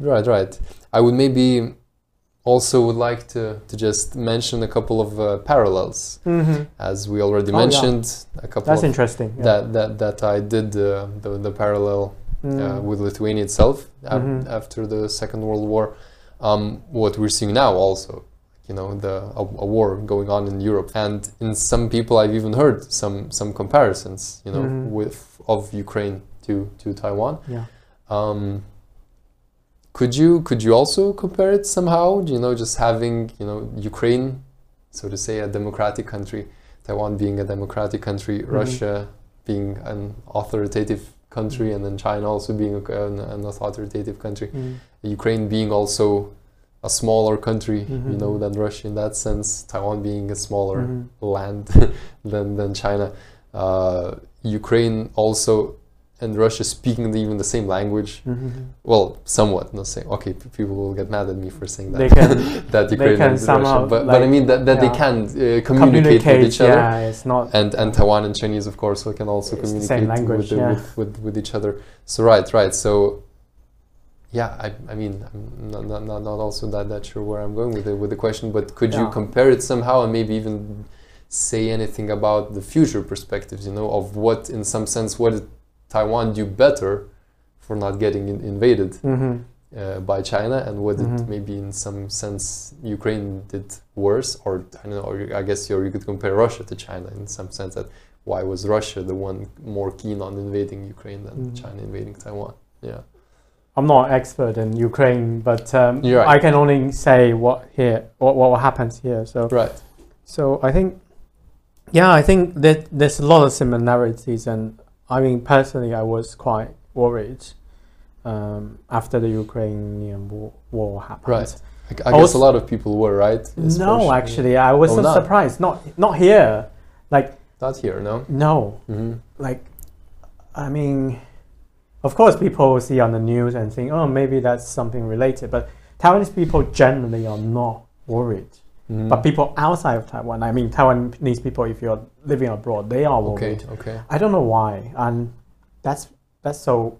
right, right. I would maybe also would like to to just mention a couple of uh, parallels, Mm-hmm. as we already Oh, yeah. mentioned. A couple That's of interesting. Yeah. that that that I did uh, the the parallel uh, Mm. with Lithuania itself af- Mhm. after the Second World War. Um, what we're seeing now, also, you know, the a, a war going on in Europe, and in some people, I've even heard some some comparisons, you know, Mhm. with of Ukraine to to Taiwan. yeah. Um, could you could you also compare it somehow? You know, just having you know Ukraine, so to say, a democratic country, Taiwan being a democratic country, Mhm. Russia being an authoritative country, and then China also being a, an, an authoritative country, Mm. Ukraine being also a smaller country, you Mhm. know, than Russia in that sense. Taiwan being a smaller Mhm. land than than China. Uh, Ukraine also and Russia speaking the, even the same language. Mhm. Well, somewhat. Not saying okay. People will get mad at me for saying that. They can that they can somehow, Russia, but, but I mean that, that they can uh, communicate, with each other. Yeah, it's not. And and Taiwan and Chinese, of course, we can also the communicate same language, with, the- yeah. with, with with each other. So right, right. So yeah, I, I mean, I'm not, not, not, not also that, that sure where I'm going with it with the question, but could you compare it somehow and maybe even say anything about the future perspectives? You know, of what, in some sense, what did Taiwan do better for not getting in, invaded hmm uh, by China, and what did Mhm. maybe in some sense Ukraine did worse, or I don't know, or I guess you, or you could compare Russia to China in some sense that why was Russia the one more keen on invading Ukraine than Mhm. China invading Taiwan? Yeah. I'm not an expert in Ukraine, but um, right. I can only say what here, what, what happens here. So, Right. so I think, yeah, I think that there's a lot of similarities, and I mean personally, I was quite worried um, after the Ukrainian war, war happened. Right. I, I guess Also- a lot of people were right. No, actually, I was oh, not surprised. Not not here. Like not here. No. no, hmm like I mean, of course, people see on the news and think, oh, maybe that's something related. But Taiwanese people generally are not worried. Mm-hmm. But people outside of Taiwan, I mean, Taiwanese people, if you're living abroad, they are worried. Okay. okay. I don't know why, and that's that's so.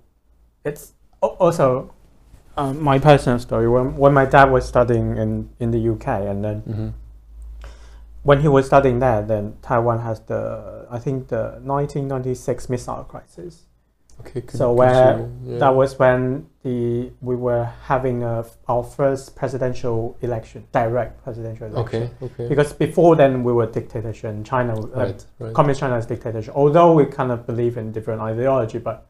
It's also um, my personal story. When when my dad was studying in in the UK, and then hmm when he was studying there, then Taiwan has the I think the 1996 missile crisis. Okay. So where yeah. That was when the we were having a, our first presidential election, direct presidential election. Okay. Okay. Because before then we were dictatorship in China, uh, right. Right. communist China is dictatorship. Although we kind of believe in different ideology, but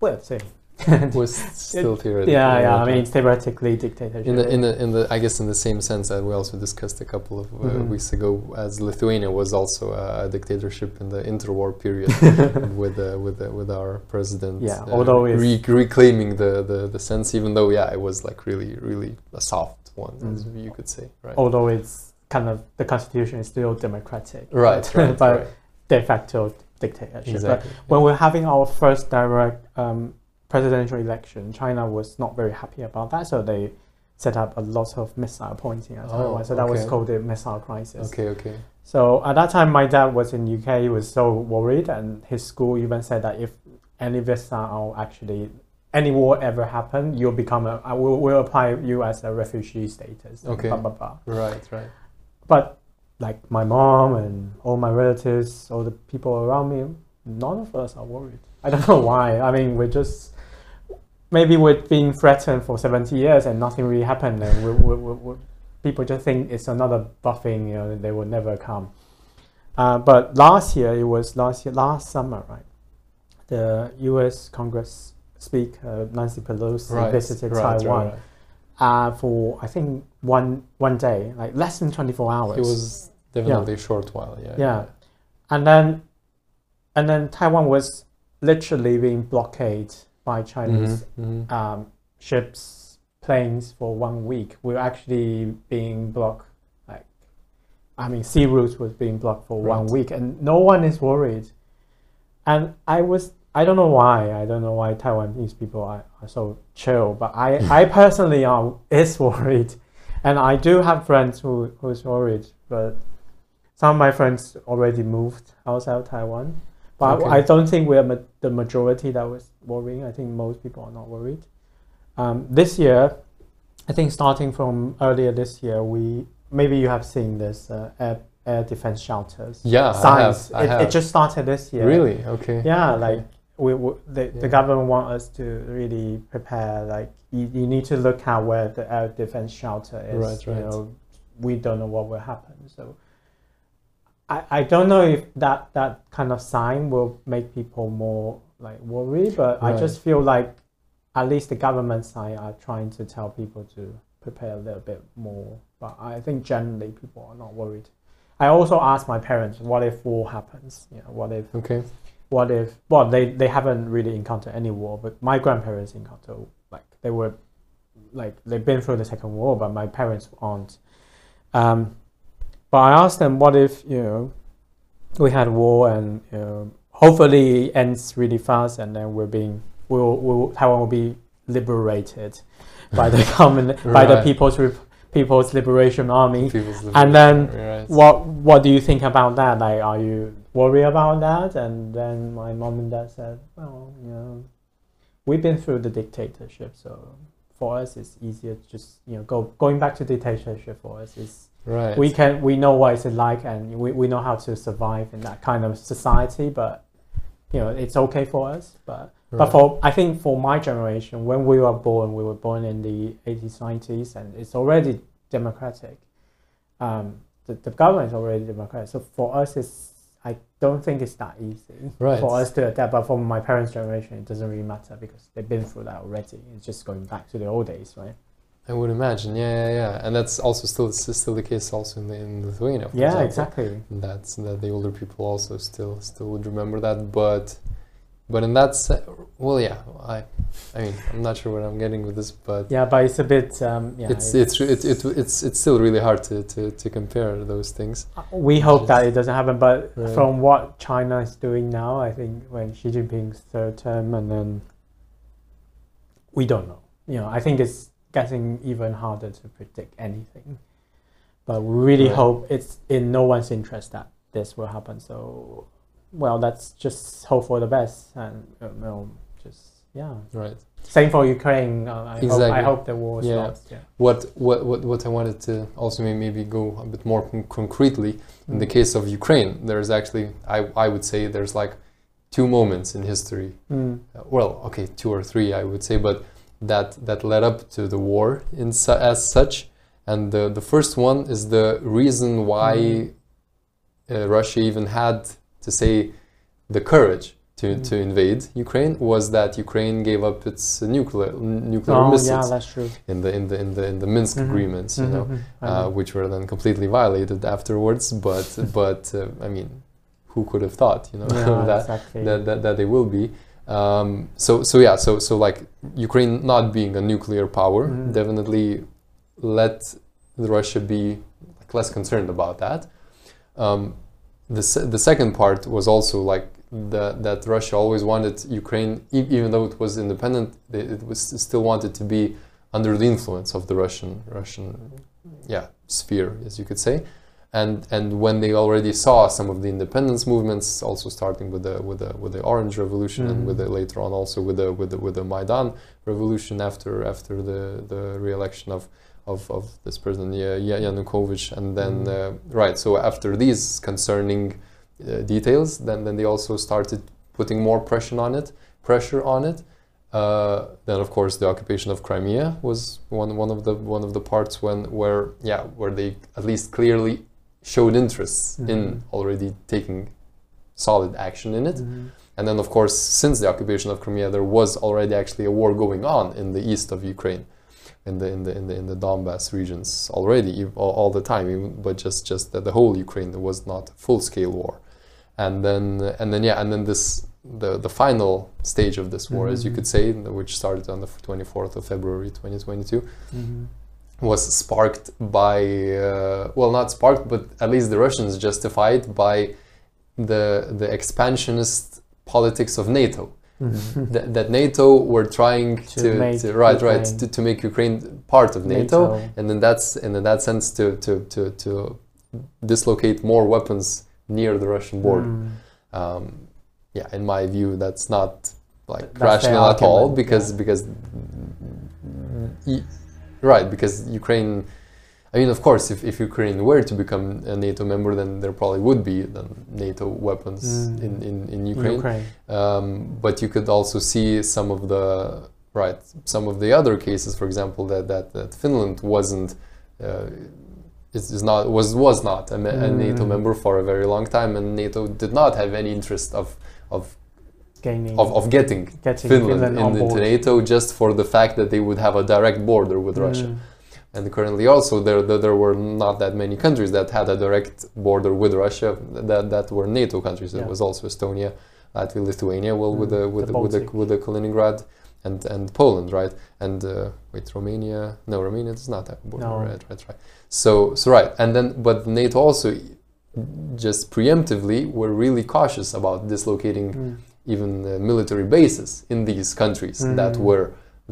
we'll see. was still theoretical. yeah, yeah. I mean, theoretically dictatorship. in the in the in the I guess in the same sense that we also discussed a couple of uh, Mhm. weeks ago, as Lithuania was also a dictatorship in the interwar period with uh, with uh, with our president. Yeah, uh, although re- reclaiming the, the the sense, even though yeah, it was like really really a soft one, as Mm. you could say, right? although it's kind of the constitution is still democratic, Right, but, right, but right. de facto dictatorship. But Exactly. when we're having our first direct um, presidential election, China was not very happy about that, so they set up a lot of missile pointing at Oh, Taiwan. So that was called the missile crisis. Okay, okay. So at that time, my dad was in UK. He was so worried, and his school even said that if any missile actually any war ever happen, you'll become a. I will will apply you as a refugee status. Okay. Blah, blah, blah. Right, right. But like my mom and all my relatives, all the people around me, none of us are worried. I don't know why. I mean, we're just maybe we're being threatened for 70 years and nothing really happened. And we we we people just think it's another buffing, you know, they will never come. Uh, but last year, it was last year, last summer, right? The U.S. Congress Speaker Nancy Pelosi Right, visited right, Taiwan right, uh, for I think one one day, like less than 24 hours. It was definitely a short while. Yeah. Yeah. and then and then Taiwan was literally being blockaded by Chinese Mhm, mhm. um, ships, planes for one week. We were actually being blocked. Like, I mean, sea routes was being blocked for one week, and no one is worried. And I was, I don't know why. I don't know why Taiwanese people are, are so chill, but I, I personally am is worried, and I do have friends who who's worried, but some of my friends already moved outside of Taiwan. But Okay. I don't think we're ma- the majority that was worrying. I think most people are not worried. Um, this year, I think starting from earlier this year, we maybe you have seen this uh, air, air defense shelters Yeah, signs. I have. I it, have. it just started this year. Really? Okay. Yeah, Okay. like we, we the, Yeah. the government want us to really prepare. Like you, you need to look at where the air defense shelter is. Right, You know, we don't know what will happen. So I, I don't know if that that kind of sign will make people more like worried, but I just feel like at least the government side are trying to tell people to prepare a little bit more. But I think generally people are not worried. I also asked my parents, what if war happens? You know, what if Okay. what if well they, they haven't really encountered any war but my grandparents encountered like they were like they've been through the second war but my parents aren't um, but i asked them what if you know we had war and you know, hopefully it ends really fast and then we're being we'll, we'll taiwan will be liberated by the common by the people's Rep- people's liberation army People's And then Right. what what do you think about that? Like, are you worried about that? And then my mom and dad said, well, you know, we've been through the dictatorship, so for us it's easier to just you know go going back to dictatorship for us is Right. we can we know what it's like and we, we know how to survive in that kind of society, but you know it's okay for us. But but for I think for my generation, when we were born, we were born in the 80s, 90s, and it's already democratic. Um, the, the government is already democratic. So for us, it's I don't think it's that easy Right. for us to adapt. But for my parents' generation, it doesn't really matter because they've been through that already. It's just going back to the old days, right? I would imagine. Yeah, yeah, yeah. And that's also still still the case also in, in Lithuania. Yeah, example. exactly. That's that the older people also still still would remember that, but but in that se- well, yeah, I, I mean, I'm not sure what I'm getting with this, but Yeah, but it's a bit. Um, yeah, it's it's it, it, it's it's still really hard to, to, to compare those things. we hope that it doesn't happen, but Right. from what China is doing now, I think when Xi Jinping's third term, and then we don't know. You know, I think it's getting even harder to predict anything. But we really Right. hope it's in no one's interest that this will happen. So, well, let's just hope for the best, and you know, just yeah. Right. Same for Ukraine. Uh, I, hope, I hope the war Yeah. stops. Yeah. What what what what I wanted to also maybe go a bit more con- concretely in the Mm. case of Ukraine, there's actually I I would say there's like two moments in history Mm. uh, well, okay, two or three, I would say, but that that led up to the war in su- as such. And the the first one is the reason why Mhm. uh, Russia even had to say the courage to, Mhm. to invade Ukraine was that Ukraine gave up its nuclear nuclear Oh, yeah, missiles that's true. in the in the in the in the Minsk Mhm. agreements, you know, Mhm, uh, which were then completely violated afterwards. But but uh, I mean, who could have thought, you know, yeah, that exactly. that, that, that they will be. Um, so so yeah, so so like Ukraine not being a nuclear power Mhm. definitely let Russia be like, less concerned about that. Um, the se- the second part was also like that that Russia always wanted Ukraine, e- even though it was independent, it was still wanted to be under the influence of the Russian Russian yeah sphere, as you could say and and when they already saw some of the independence movements, also starting with the with the with the Orange Revolution and with the, later on also with the with the with the Maidan Revolution after after the the re-election of of, of this president Ya- Ya- Yanukovych, and then Mm. uh, right. So after these concerning uh, details, then then they also started putting more pressure on it, pressure on it. Uh, then of course the occupation of Crimea was one one of the one of the parts when where yeah where they at least clearly showed interest in Mhm. already taking solid action in it. Mhm. And then, of course, since the occupation of Crimea, there was already actually a war going on in the east of Ukraine, in the in the in the in the Donbass regions already all, all the time. Even, but just just that the whole Ukraine there was not full scale war, and then and then yeah, and then this the the final stage of this war, as you Mhm. could say, which started on the twenty fourth of February, twenty twenty two Mhm. Was sparked by uh, well not sparked but at least the Russians justified by the the expansionist politics of NATO Mhm. that, that NATO were trying To to, make to right right Ukraine- to, to make Ukraine part of NATO, NATO. and then that's and in that sense to, to to to dislocate more weapons near the Russian border Mm. um, yeah, in my view, that's not like Th- that's rational at all because yeah. because right because Ukraine. I mean, of course, if, if Ukraine were to become a NATO member, then there probably would be then NATO weapons Mm. in, in, in Ukraine. Ukraine. Um, but you could also see some of the right some of the other cases, for example, that that, that Finland wasn't uh, is, is not was was not a, a NATO Mm. member for a very long time, and NATO did not have any interest of of Gaining. of, of getting getting Finland, Finland in, into. NATO just for the fact that they would have a direct border with Russia. Mm. And currently, also there, there there were not that many countries that had a direct border with Russia that that were NATO countries. There Yeah. was also Estonia, Latvia, Lithuania. Well, with Mm, the with the the, with the with the Kaliningrad and and Poland, right? And uh, wait, Romania? No, Romania does not have a border. No. Right, right, right. So so right, and then but NATO also just preemptively were really cautious about dislocating Mm. Even uh, military bases in these countries that Mm. were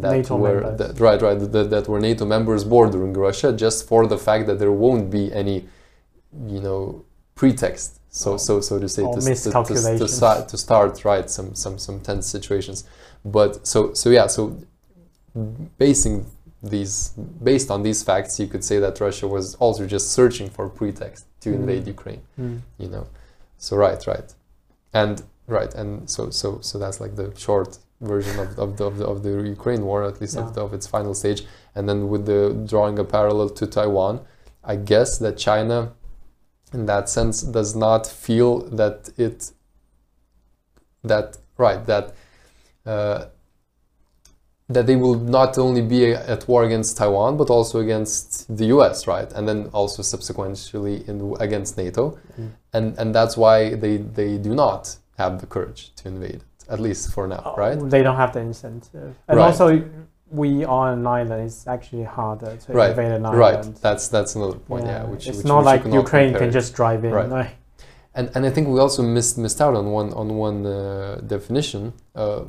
that NATO were members. that, right right that, that were NATO members bordering Russia just for the fact that there won't be any you know pretext so Or- so so to say to, to, to, to start right some some some tense situations but so so yeah so basing these based on these facts you could say that Russia was also just searching for pretext to Mm. invade Ukraine Mm. you know so right right and right and so so so that's like the short version of, of, the, of, the, of the ukraine war at least of, the, of its final stage and then with the drawing a parallel to taiwan i guess that china in that sense does not feel that it that right that uh, that they will not only be at war against Taiwan but also against the US, right? And then also subsequently in against NATO, Mm. and and that's why they they do not have the courage to invade it. at least for now, Oh, right? They don't have the incentive, and Right. also we are an island. It's actually harder to Right, invade an island. Right. That's that's another point. Yeah, which it's which, not which like Ukraine can just drive in. Right. like- And and I think we also missed missed out on one on one uh, definition. Uh,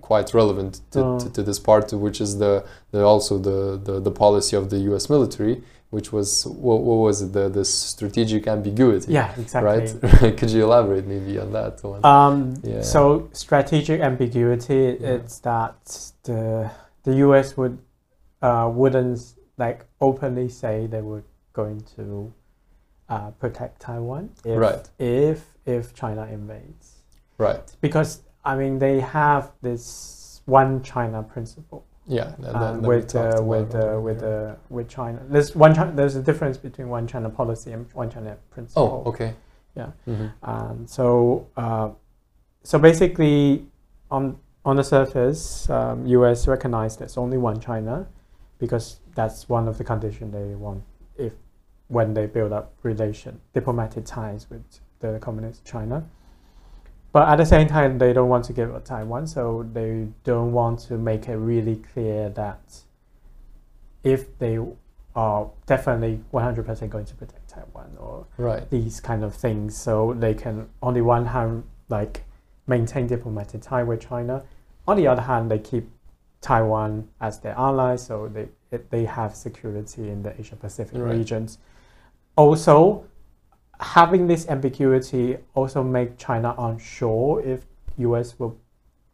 quite relevant to, Oh. to, to this part which is the, the also the, the, the policy of the US military which was what, what was it the, the strategic ambiguity yeah, exactly. right could you elaborate maybe on that one Um, Yeah. So strategic ambiguity, Yeah. it's that the the U.S. would uh, wouldn't like openly say they were going to uh, protect Taiwan if, Right. if if China invades, right because I mean they have this one China principle yeah that, that- uh, with uh, with uh, with uh, with China. There's one China, there's a difference between one China policy and one China principle. oh okay Yeah. Mhm. Um, so, uh, so basically, on on the surface, um, U.S. recognized there's only one China, because that's one of the conditions they want if when they build up relation diplomatic ties with the communist China. But at the same time, they don't want to give up Taiwan, so they don't want to make it really clear that if they are definitely 100% going to protect Taiwan or right. these kind of things so they can on the one hand like maintain diplomatic tie with China. On the other hand they keep Taiwan as their ally so they it, they have security in the Asia Pacific Right. regions. Also having this ambiguity also make China unsure if US will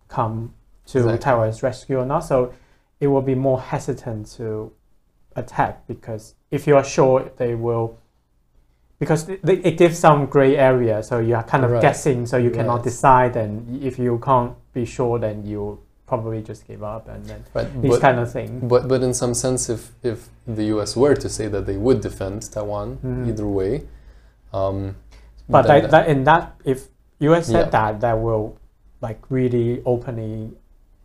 come to Exactly. Taiwan's rescue or not so it will be more hesitant to attack because if you are sure they will because it, gives some gray area so you are kind of Right. guessing so you cannot decide and if you can't be sure then you probably just give up and then right these but, kind of things but but in some sense if if the US were to say that they would defend Taiwan Mhm. either way um but then that, that in that if US said Yeah. that that will like really openly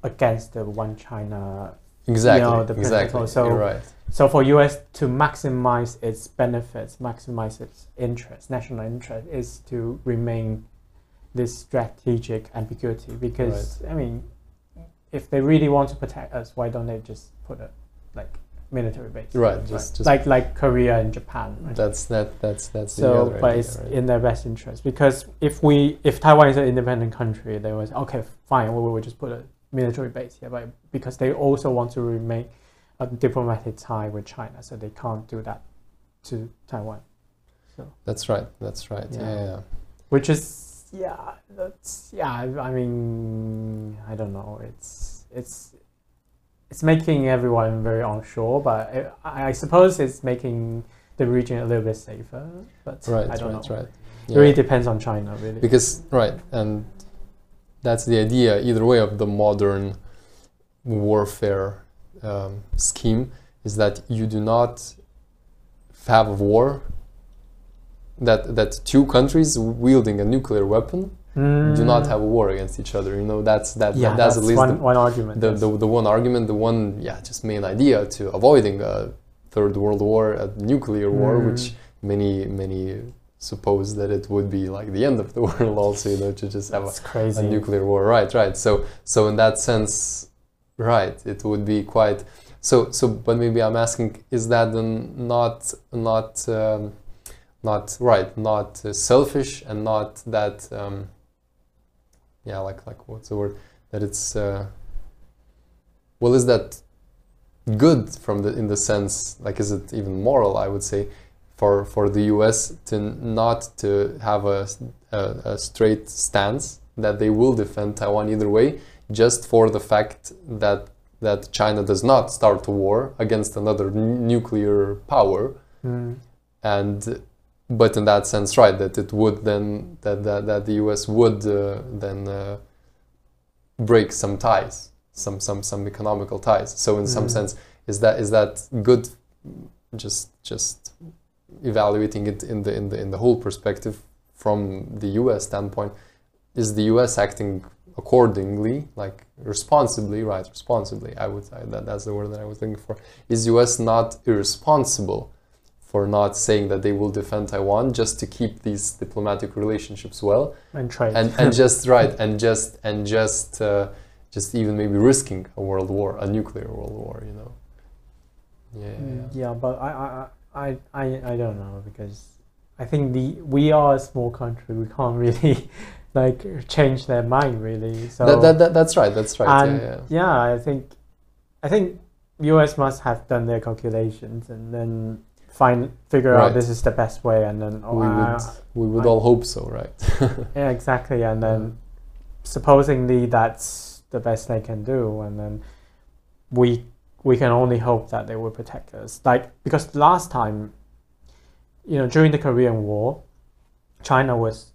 against the one China exactly know, the exactly principle. So- right So for US to maximize its benefits, maximize its interest, national interest, is to remain this strategic ambiguity. Because I mean, if they really want to protect us, why don't they just put a like military base? Right, just- just- like like Korea and Japan. Right? that's that that's that's the so, other but idea, it's right? in their best interest because if we if Taiwan is an independent country, they was okay, fine, we will just put a military base here, but because they also want to remain a diplomatic tie with China, so they can't do that to Taiwan. So, That's right. That's right. Yeah. Yeah. yeah. which is yeah, that's yeah. I- I mean, I don't know. It's it's it's making everyone very unsure, but I, I suppose it's making the region a little bit safer. But Right. I don't right. know. Right. It really depends on China, really. because right, and that's the idea. Either way, of the modern warfare um, scheme is that you do not have a war. That that two countries wielding a nuclear weapon do not have a war against each other. You know, that's that, Mm. Yeah, that- that's, that's, at least one, the, one argument. the, yes. the, the one argument, the one, yeah, just main idea to avoiding a third world war, a nuclear war, Mm. which many, many suppose that it would be like the end of the world also, you know, to just have a, crazy. a nuclear war. Right, right. So, so in that sense, right, it would be quite, so, so, but maybe I'm asking, is that then not, not, um, not right, not uh, selfish and not that, um, yeah, like, like what's the word? That it's, uh, well, is that good from the in the sense like is it even moral? I would say for for the U.S. to not to have a, a, a straight stance that they will defend Taiwan either way, just for the fact that that China does not start a war against another n- nuclear power, Mm. and but in that sense, right, that it would then that that, that the U.S. would uh, then uh, break some ties, some some some economical ties. So in some Mm. sense, is that is that good? Just just evaluating it in the in the in the whole perspective from the U.S. standpoint, is the U.S. acting accordingly, like responsibly, right? Responsibly, I would say that that's the word that I was looking for. Is U.S. not irresponsible for not saying that they will defend Taiwan just to keep these diplomatic relationships well and trade and and just right and just and just uh, just even maybe risking a world war, a nuclear world war, you know. Yeah, yeah, Mm, yeah. yeah, but I, I, I, I, I don't know because I think the we are a small country. We can't really like change their mind really. So that, that, that, that's right. That's right. and yeah, yeah. I think, I think U.S. must have done their calculations and then find figure Right. out this is the best way, and then oh, we would we would I- all hope so, right? yeah, exactly, and then supposedly that's the best they can do, and then we we can only hope that they will protect us. Like because last time, you know, during the Korean War, China was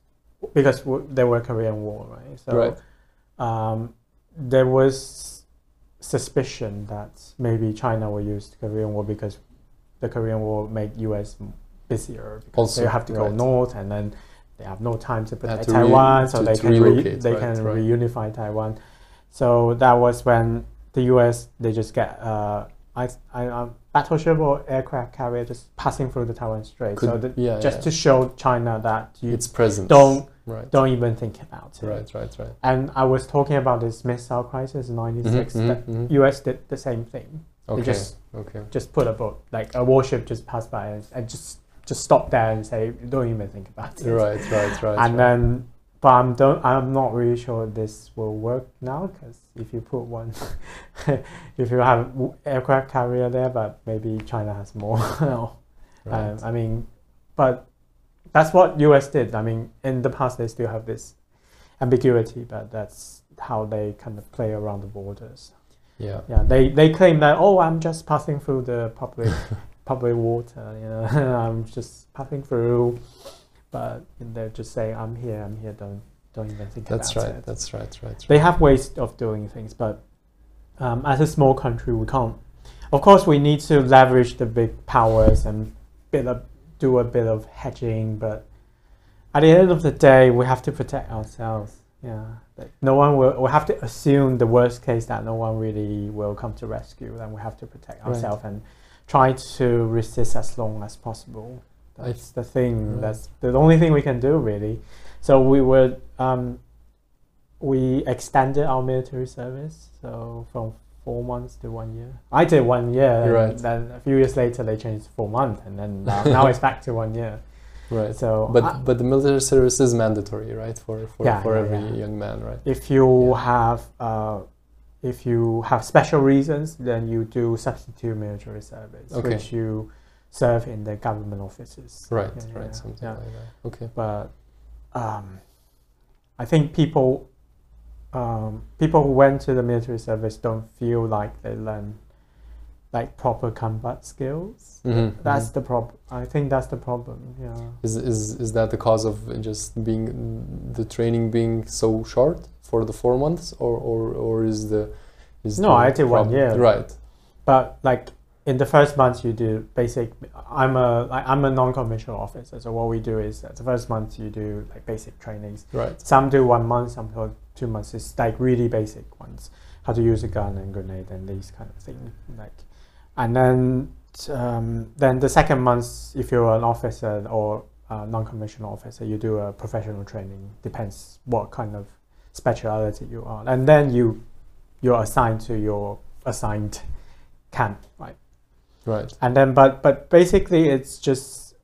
because w- there were Korean War, right? So Right. um, there was suspicion that maybe China will use the Korean War because the Korean War made U.S. busier because Also, they have to go north and then they have no time to protect Taiwan, so to- they to can relocate, they right, can right. reunify Taiwan. So that was when the U.S. they just get uh, I, I, um, battleship or aircraft carrier just passing through the Taiwan Strait. so the, yeah, just yeah. to show China that you Its presence. don't Right. don't even think about it. Right. Right. Right. And I was talking about this missile crisis in '96. Mhm, that mhm, mhm. U.S. did the same thing. Okay. just- okay. Just put a boat, like a warship, just pass by and, and just just stop there and say, don't even think about it. Right. Right. Right. and right. then, but I'm don't I'm not really sure this will work now because if you put one, if you have aircraft carrier there, but maybe China has more. no. right. Um, I mean, but that's what US did. I mean, in the past they still have this ambiguity, but that's how they kind of play around the borders. Yeah. Yeah, they, they claim that oh, I'm just passing through the public public water, you know, I'm just passing through, but they're just saying I'm here, I'm here. Don't don't even think That's about right. it. That's right. Right. right. They have ways of doing things, but um, as a small country, we can't. Of course, we need to leverage the big powers and bit of, do a bit of hedging, but at the end of the day, we have to protect ourselves. Yeah, that no one will. We have to assume the worst case that no one really will come to rescue, and we have to protect Right. ourselves and try to resist as long as possible. I- That's the thing. Right. That's the only thing we can do, really. So we were um, we extended our military service, so from four months to one year. I did one year, and Right. then a few years later they changed to four months, and then now, now it's back to one year. Right. So, But I- but the military service is mandatory, right? For for, Yeah, for yeah, every yeah. young man, right? if you have uh, if you have special reasons, then you do substitute military service, Okay. which you serve in the government offices. Right. Right. Something like that. Okay. but um, I think people um, people who went to the military service don't feel like they learn like proper combat skills. Mhm, That's mhm. the problem. I think that's the problem. Yeah. Is, is is that the cause of just being the training being so short for the four months, or or, or is the is No, the I did one year. Right. But like in the first month, you do basic. I'm a like, I'm a non-commissioned officer, so what we do is the first month you do like basic trainings. Right. Some do one month, some do two months. It's like really basic ones, how to use a gun and grenade and these kind of things. Like, and then um, then the second month, if you're an officer or a non-commissioned officer, you do a professional training. Depends what kind of speciality you are, and then you you're assigned to your assigned camp, right? Right. and then but but basically it's just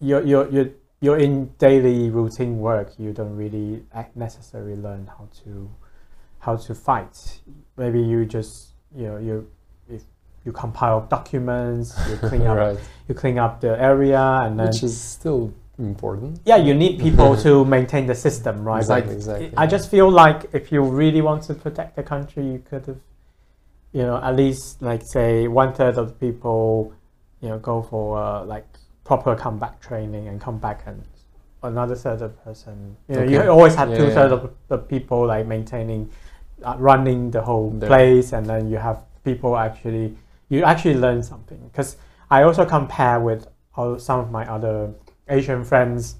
you're you're you're, you're in daily routine work you don't really necessarily learn how to how to fight maybe you just you know you you compile documents you clean up right. you clean up the area and then Which is still important. yeah you need people to maintain the system right Exactly. like exactly. I just feel like if you really want to protect the country, you could have, you know, at least like say one third of the people, you know, go for uh, like proper combat training and come back and another third of person, you know, you always have Yeah, two thirds of the people like maintaining, uh, running the whole There. place, and then you have people actually, you actually learn something. Because I also compare with all, some of my other Asian friends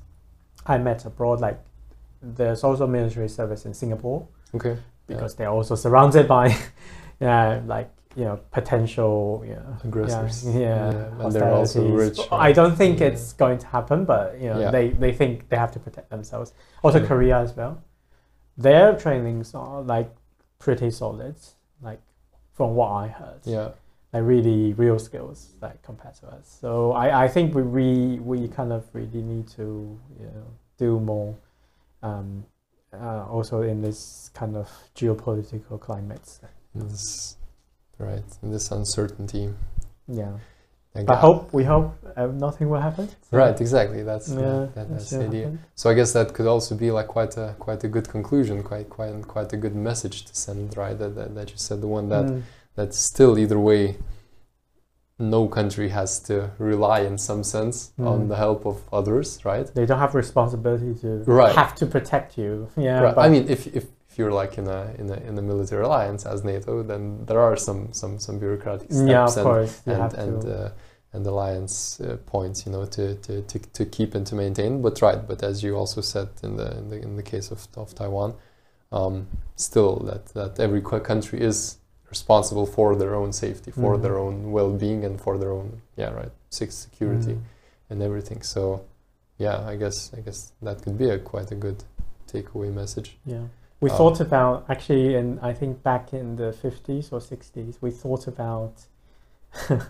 I met abroad, like there's also military service in Singapore okay. Yeah. because they're also surrounded by, yeah, like you know potential know, Aggressors. Yeah, yeah, Yeah, and they're also rich, I don't think Yeah. it's going to happen, but you know Yeah. they, they think they have to protect themselves. Also, Yeah. Korea as well. Their trainings are like pretty solid, like from what I heard. Yeah. Like really real skills, like compared to us. So I, I think we, we we kind of really need to you know do more. Um, uh, also in this kind of geopolitical climate. This, right. In this uncertainty. Yeah. I I hope we hope uh, nothing will happen. So- Right. Exactly. That's Yeah, that, that that's the idea. happen. So I guess that could also be like quite a quite a good conclusion, quite quite quite a good message to send, right? That that, that you said the one that Mm. That still either way, no country has to rely in some sense on Mm. the help of others, right? They don't have responsibility to Right. have to protect you. Yeah. right. But I mean, if, if if you're like in a in a in a military alliance as NATO, then there are some some some bureaucratic steps yeah, of and course you and and, uh, and alliance uh, points, you know, to, to, to, to keep and to maintain. But right, but as you also said in the in the, in the case of, of Taiwan, um, still that that every country is responsible for their own safety, for Mhm. their own well-being, and for their own yeah right six security Mm. and everything. So yeah, I guess I guess that could be a quite a good takeaway message. Yeah. We Um, thought about actually, and I think back in the 50s or 60s, we thought about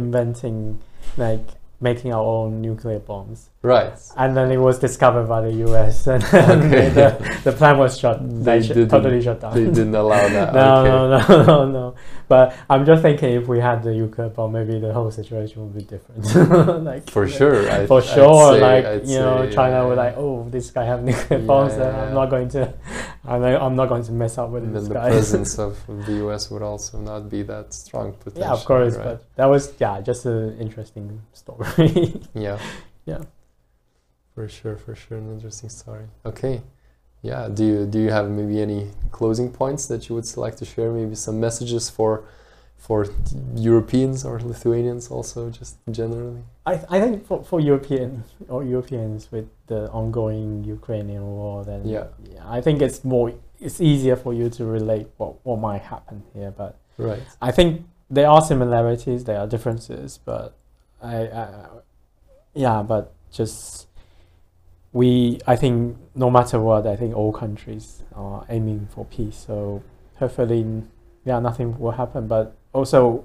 inventing, like, making our own nuclear bombs. Right. And then it was discovered by the US, and Okay. the, the plan was shut. They They sh- totally shut down. They didn't allow that. no, okay. no, no, no, no. But I'm just thinking if we had the nuclear bomb, maybe the whole situation would be different. like For sure. I'd, for sure, say- like I'd you know, say, China uh, would like, oh, this guy have nuclear Yeah, bombs, and yeah, I'm not going to, I'm, not- I'm not going to mess up with And this then the guy. presence of, the US would also not be that strong potentially. yeah, of course, right? but that was yeah, just an interesting story. yeah. Yeah. For sure, for sure, an interesting story. Okay. Yeah. Do you do you have maybe any closing points that you would like to share? Maybe some messages for for Europeans or Lithuanians also, just generally. I, I think for, for European or Europeans with the ongoing Ukrainian war, then yeah, Yeah. I think it's more it's easier for you to relate what what might happen here. But Right. I think there are similarities, there are differences, but I, I yeah, but just we I think no matter what, I think all countries are aiming for peace. So hopefully, yeah, nothing will happen. But also,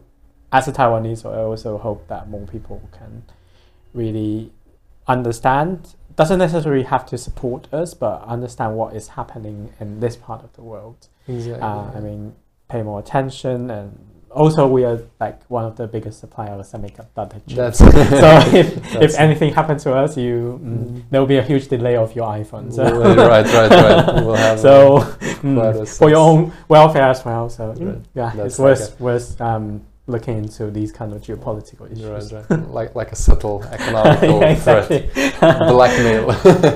as a Taiwanese, I also hope that more people can really understand. Doesn't necessarily have to support us, but understand what is happening in this part of the world. Exactly. Uh, I mean, pay more attention, and also we are like one of the biggest suppliers of semiconductor chips. so if, if anything happens to us, you mm, Mm. there will be a huge delay of your iPhone. So, right, right, right. We'll have so mm, for your own welfare as well. So Right. yeah, That's it's like worth worth um, looking into these kind of geopolitical issues. Right, right. like like a subtle economical Yeah, threat, blackmail.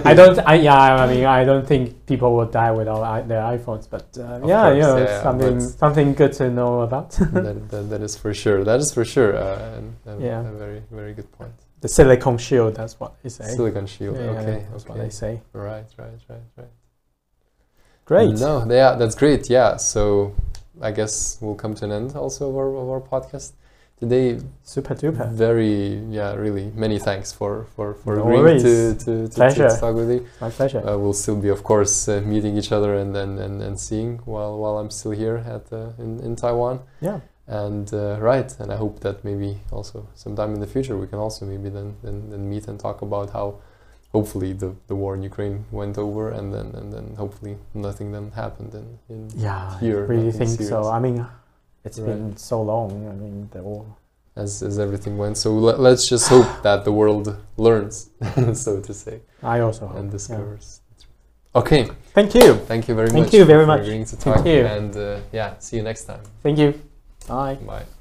I don't. I yeah. I mean, I don't think people will die without i- their iPhones. But uh, yeah, course, you know, yeah, something something good to know about. that, that, that is for sure. That is for sure. Uh, and, and Yeah. a very very good point. the silicon shield. That's what they say. Silicon shield. Yeah, okay. that's what okay. they say. Right, right, right, right. Great. No, yeah, that's great. Yeah. So I guess we'll come to an end also of our, of our podcast today. Super duper. Very, yeah, really. Many thanks for for for No agreeing to to, to, Pleasure. to talk with you. My pleasure. Uh, we'll still be, of course, uh, meeting each other and, and, and, and seeing while while I'm still here at uh, in in Taiwan. yeah. And uh, right, and I hope that maybe also sometime in the future we can also maybe then then, then meet and talk about how hopefully the, the war in Ukraine went over and then and then hopefully nothing then happened in, in Yeah. Here, I really think so. I mean, it's Right. been so long. I mean, the war. as, as everything went. So let, let's just hope that the world learns, so to say, I also hope. and yeah. discovers. Okay, Thank you. thank you very Thank much. you very for much. agreeing to Thank talk, you. and uh, yeah, see you next time. Thank you. Bye. Bye.